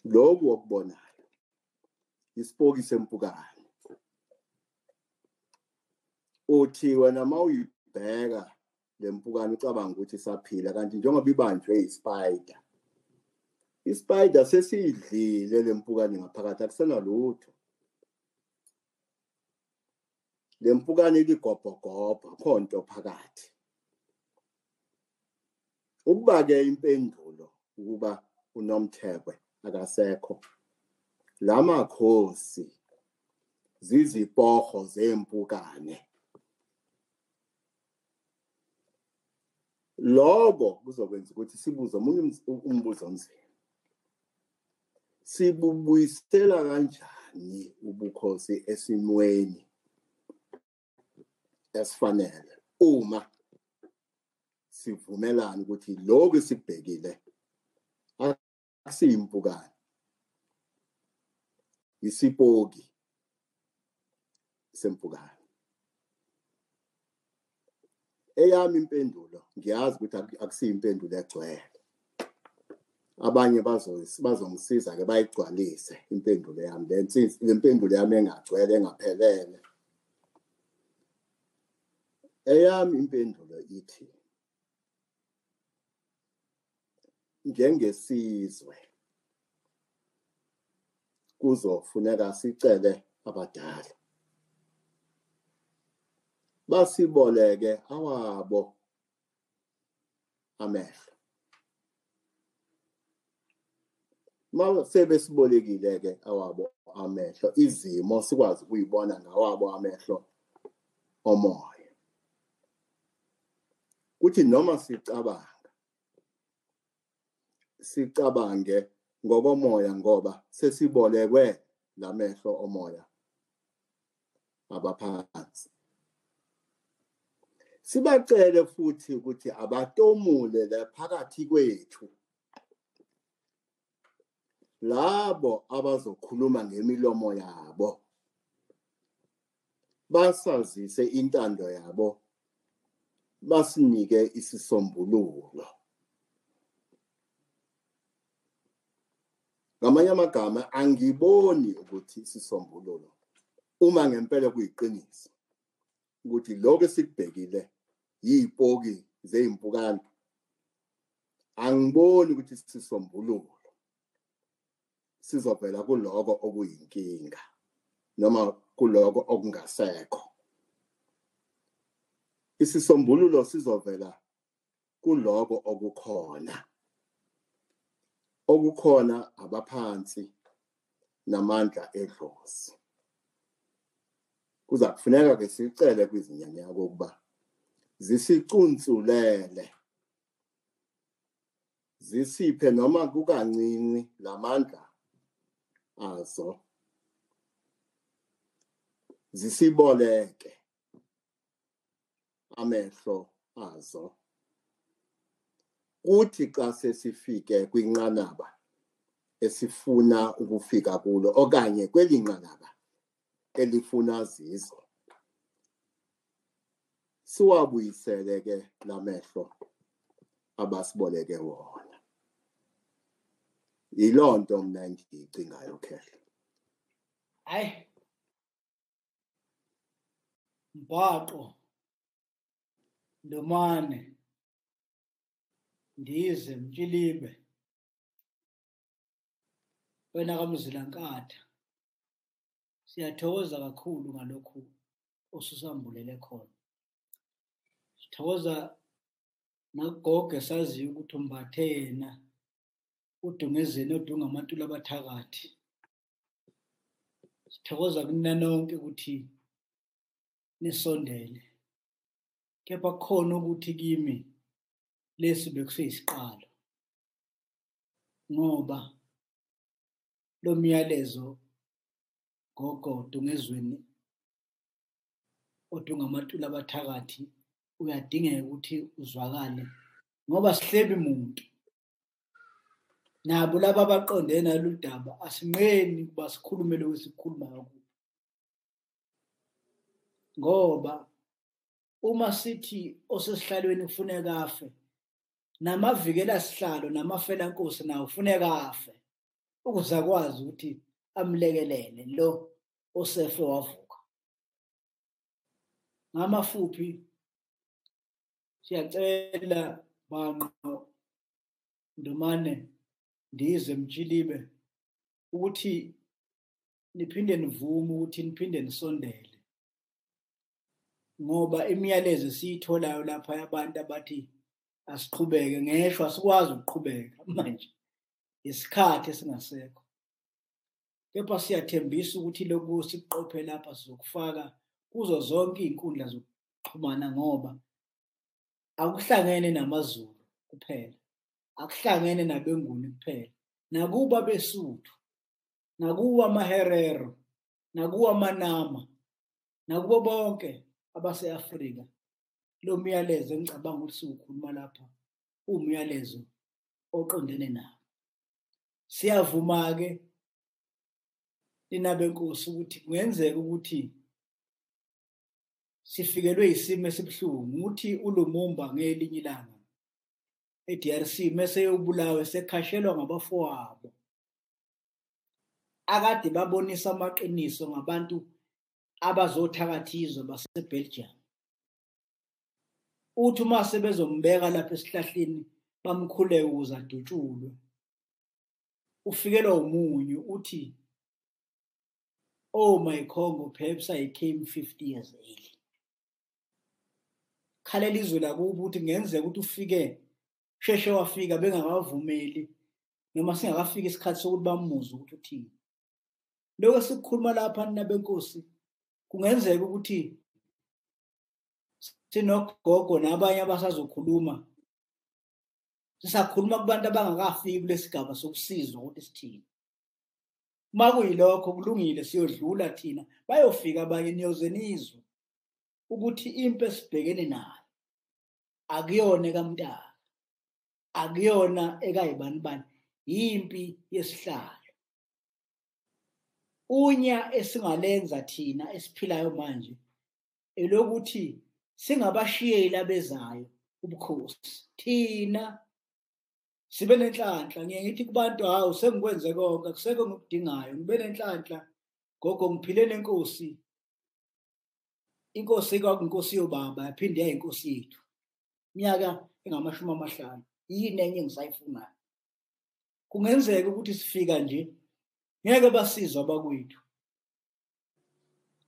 [SPEAKER 3] lokhu okubonayo isipoki sempukane. Uthi wena mawuyibheka lempukane ucabanga ukuthi saphila kanti njengoba ibanjwe ispider ispider sesiyidlile lempukane ngaphakathi akusena lutho. Lempukane ligobhogobha khonto phakathi. Ukuba ke impendulo ukuba unomthekwe akasekho lamakhosi zizipoho zempukane lokho kuzokwenza ukuthi sibuze omunye umbuzo onzima. Sibubuyisela kanjani ubukhosi esimweni esifanele uma sivumelana ukuthi lokho esikubhekile asiyimpukane isipoki sempukane eyami impendulo ngiyazi ukuthi akusiyimpendulo egcwele. Abanye bazongisiza ke bayigcwalise impendulo yami le mpendulo yami engagcwele engaphelele. Eyami impendulo ithi njengesizwe kuzofuneka sicele abadala. Basiboleke awabo. Amehlo uma sebesibolekile ke awabo amehlo. Izimo sikwazi ukuyibona ngawabo amehlo omoya. Kuthi noma sicabanga sicabange ngokomoya ngoba sesibolekwe lamehlo omoya abaphansi. Sibacele futhi ukuthi abatomule la phakathi kwethu. Labo abazokhuluma ngemilomo yabo. Basazise intando yabo. Basinike isisombululo. Ngamanye amagama angiboni ukuthi isisombululo uma ngempela kuyiqiniso ukuthi lokho esikubhekile yipoki zezimpukane angiboni ukuthi isisombululo sizovela kuloko okuyinkinga noma kuloko okungasekho. Isisombululo sizovela kuloko okukhona. Okukhona abaphansi namandla edlozi. Kuza kufuneka ke sicele kwizinyanya ukuba zisicunsulele zisiphe noma kukancinci lamandla azo. Zisiboleke amehlo azo. Kuthi xa sesifike kwinqanaba esifuna ukufika kulo okanye kweli nqanaba elifuna zizo siwabuyisele ke lamehlo abasiboleke wona. Yiloo nto mna endiyicingayo khehle.
[SPEAKER 2] Hayi mbhaqo ndomane ndize mtshilibe. Wena kamzila nkatha siyathokoza kakhulu ngalokhu osusambulele khona. Sithokoza nakugogo esaziyo ukuthi umbathe yena udungezeni odunga amantula abathakathi. Sithokoza kunina nonke ukuthi nisondele kepha kukhona ukuthi kimi lesi bekuseyisiqalo ngoba lo myalezo gogo dungezweni odunga amatula abathakathi uyadingeka ukuthi uzwakale ngoba sihlebi muntu. Nabo laba abaqonde nalo daba asinqeni kuba sikhulume lokho sikukhulumayo ngoba uma sithi osesihlalweni kufuneka afe namavikela sihlalo namafelankosi nawo kufuneka afe ukuze akwazi ukuthi amlekelele lo osefe wavuka. Ngamafuphi siyacela banqo ndomane ndize mtshilibe ukuthi niphinde nivume ukuthi niphinde nisondele. Ngoba imiyalezo siyitholayo lapha yabantu abathi asiqhubeke ngeshwa sikwazi ukuqhubeka manje isikhathi esingasekho. Kepha siyathembisa ukuthi lokhu sikuqophe lapha sizokufaka kuzo zonke iy'nkundla zokuxhumana ngoba akuhlangene namaZulu kuphela akuhlangene nabenguni kuphela nakuba besuthu nakuwa amaherero nakuwa amanama nakubo bonke abase-Afrika. Lo myalezo engicabanga ukuthi siwukhuluma lapha uwumyalezo oqondene nawo. Siyavuma-ke linabenkosi ukuthi kungenzeka ukuthi sifikelwe isimo esibuhlungu ukuthi uLumumba ngelinye ilanga. eDRC mase yobulawe sekhashelwa ngabafowabo. Akade babonisa amaqiniso ngabantu abazothakathizwa baseBelgium. Uthi uma sebezombeka lapha esihlahleni bamkhuleke ukuze adutshulwe. Ufikelwa umunyu uthi oh my congo perhaps i came 50 years early. Khalela izwe lakubo ukuthi kungenzeka ukuthi ufike sheshe wafika bengakavumeli noma singakafika isikhathi sokuthi bamuze ukuthi uthini. Lokho sikukhuluma lapha nina benkosi kungenzeka ukuthi sinogogo nabanye abasazokhuluma sisakhuluma kubantu abangakafiki kulesigaba sokusizwa ukuthi sithini. Uma kuyilokho kulungile siyodlula thina bayofika abanye niyoze nizwe. Ukuthi impi esibhekene nayo akuyona kaMntaka akuyona ekayibani bani yimpi yesihlalo. Unya esingalenza thina esiphilayo manje elokuthi singabashiyeli abezayo ubukhosi. Thina sibe nenhlanhla ngiye ngithi kubantu hawu sengikwenze konke akusekho ngokudingayo ngibe nenhlanhla. Gogo ngiphile nenkosi. Inkosi kwakunkosi yobaba yaphinde yayinkosi yethu. Minyaka engamashumi amahlanu yini enye engisayifunayo? Kungenzeka ukuthi sifika nje ngeke basizwe abakwethu.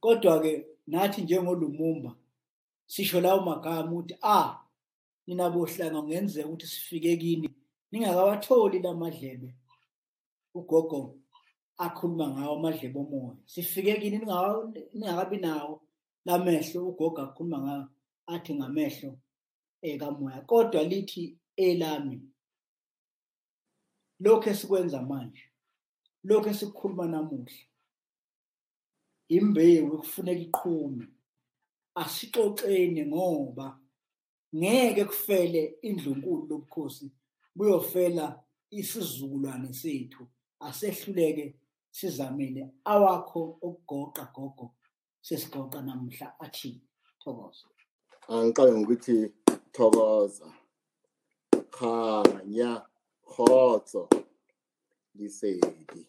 [SPEAKER 2] Kodwa ke nathi njengolumumba sisho lawo magama ukuthi ah nina bohlanga kungenzeka ukuthi sifike kini ningakawatholi lamadlebe ugogo akhuluma ngawo amadlebe omoya. Sifike kini ningakabi nawo. Lamehlo ugogo akhuluma ngawo athi ngamehlo ekamoya kodwa lithi elami lokho esikwenza manje lokho esikukhuluma namuhla imbewu kufuneka iqhume asixoxeni ngoba ngeke kufele indlunkulu lobukhosi buyofela isizukulwane sethu asehluleke sizamile awakho okugoqa gogo sesigoqa namhla athi thokoza.
[SPEAKER 3] Angiqale ngokuthi thokoza. Khanya khotso lisedi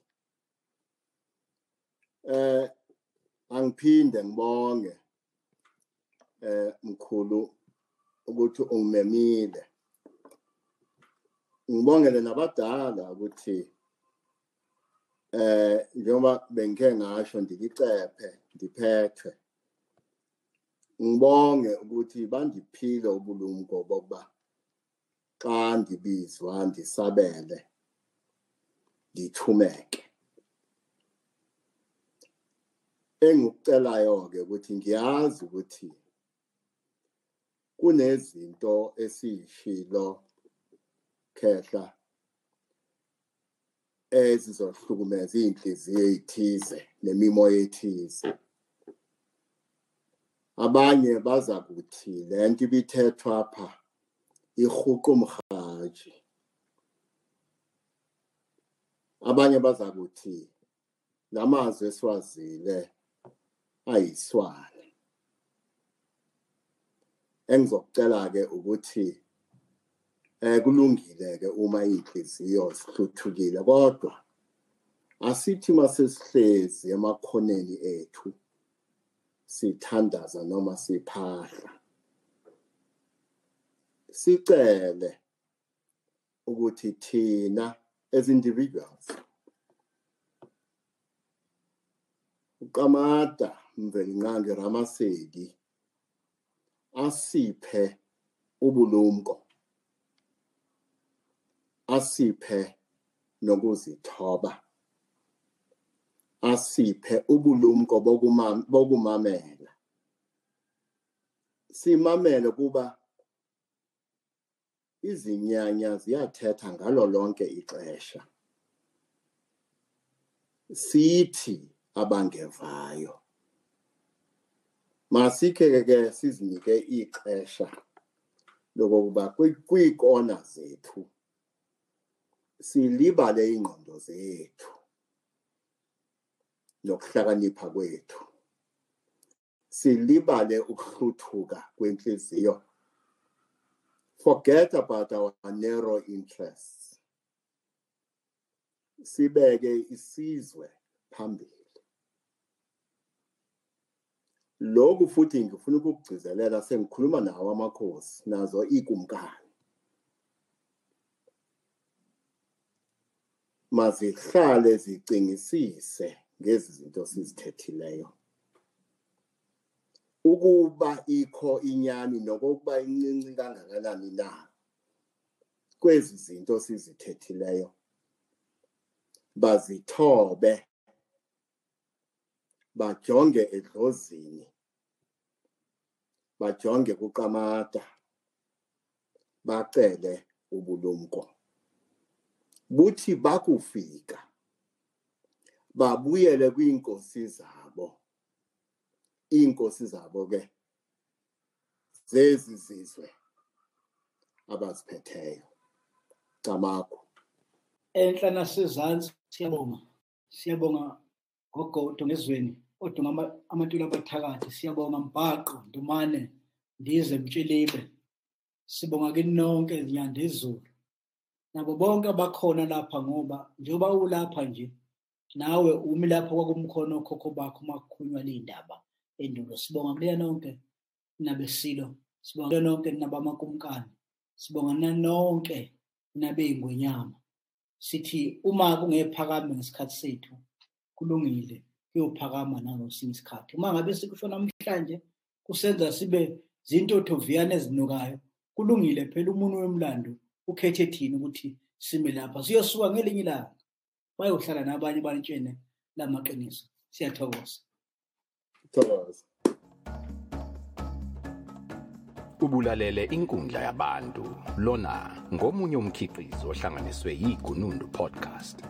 [SPEAKER 3] eh angiphinde ngibonge eh mkhulu ukuthi ungimemile. Ngibongele nabadala ukuthi eh njengoba bengike ngasho ndilicephe ndiphethwe ngibonge ukuthi bandiphile ubulumko bokuba xa ndibizwa ndisabele ngithumeke engikucelayo ke ukuthi ngiyazi ukuthi kunezinto esiyishilo khehla ezizohlukumeza iy'nhliziyo ey'thize nemimoya ethize. Abanye baza kuthi le nto ibithethwa apha ihuqa umhaji abanye baza kuthi lamazwi esiwazile ayiswane. Engizokucela ke ukuthi eh kulungile ke uma inhliziyo sihluthukile kodwa asithi masesihlezi emakhoneni ethu sithandaza noma siphahla sicele ukuthi thina as individuals uqamata mvelinqange ramasedi asiphe ubulumko. Asiphe nokuzithoba. Asiphe ubulumko bokumamela. Simamele kuba izinyanya ziyathetha ngalo lonke ixesha. Sithi abangevayo. Masikhe ke sizinike ixesha lokokuba kwiikona zethu. Silibale ingqondo zethu nokuhlakanipha kwethu. Silibale ukuhluthuka kwenhliziyo. Forget about our narrow interests. Sibeke isizwe phambili. Lokhu futhi ngifuna ukukugcizelela sengikhuluma nawo amakhosi nazo ikumkani. Mazihlale zicingisise ngezi zinto sizithethileyo. Ukuba ikho inyani nokokuba incinci kangakanani na kwezi zinto sizithethileyo bazithobe bajonge edlozini bajonge kuqamata bacele ubulumko. Buthi bakufika babuyele kwiinkosi zabo. Iinkosi zabo ke zezi zizwe abaziphetheyo. Camakho
[SPEAKER 2] enhla nasezantsi siyabonga. Siyabonga ngogodo ngezweni odunga amantula abathakathi siyabonga mbhaqo ndumane ndize mtshilibe. Sibonga kini nonke izinyanda ezulu. Nabo bonke abakhona lapha ngoba njengoba ulapha nje nawe umi lapho kwakumkhona okhokho bakho makukhunywa ley'ndaba endulo. Sibonga kuleya nonke nabesilo sibonga kuleya nonke nabamakumkani sibonga nanonke nabey'ngwenyama sithi uma kungephakame ngesikhathi sethu kulungile kuyophakama nangosinye isikhathi. Uma ngabe sikusho namhlanje kusenza sibe zintotho viyana ezinukayo kulungile phela umuntu wemlando ukhethe thina ukuthi sime lapha siyosuka ngelinye ilanga. Bayohlala nabanye bantshene lamaqiniso. Siyathokoza.
[SPEAKER 3] Thokoza.
[SPEAKER 1] Ubulalele inkundla yabantu. Lona ngomunye umkhiqizo ohlanganiswe yigunundu podcast.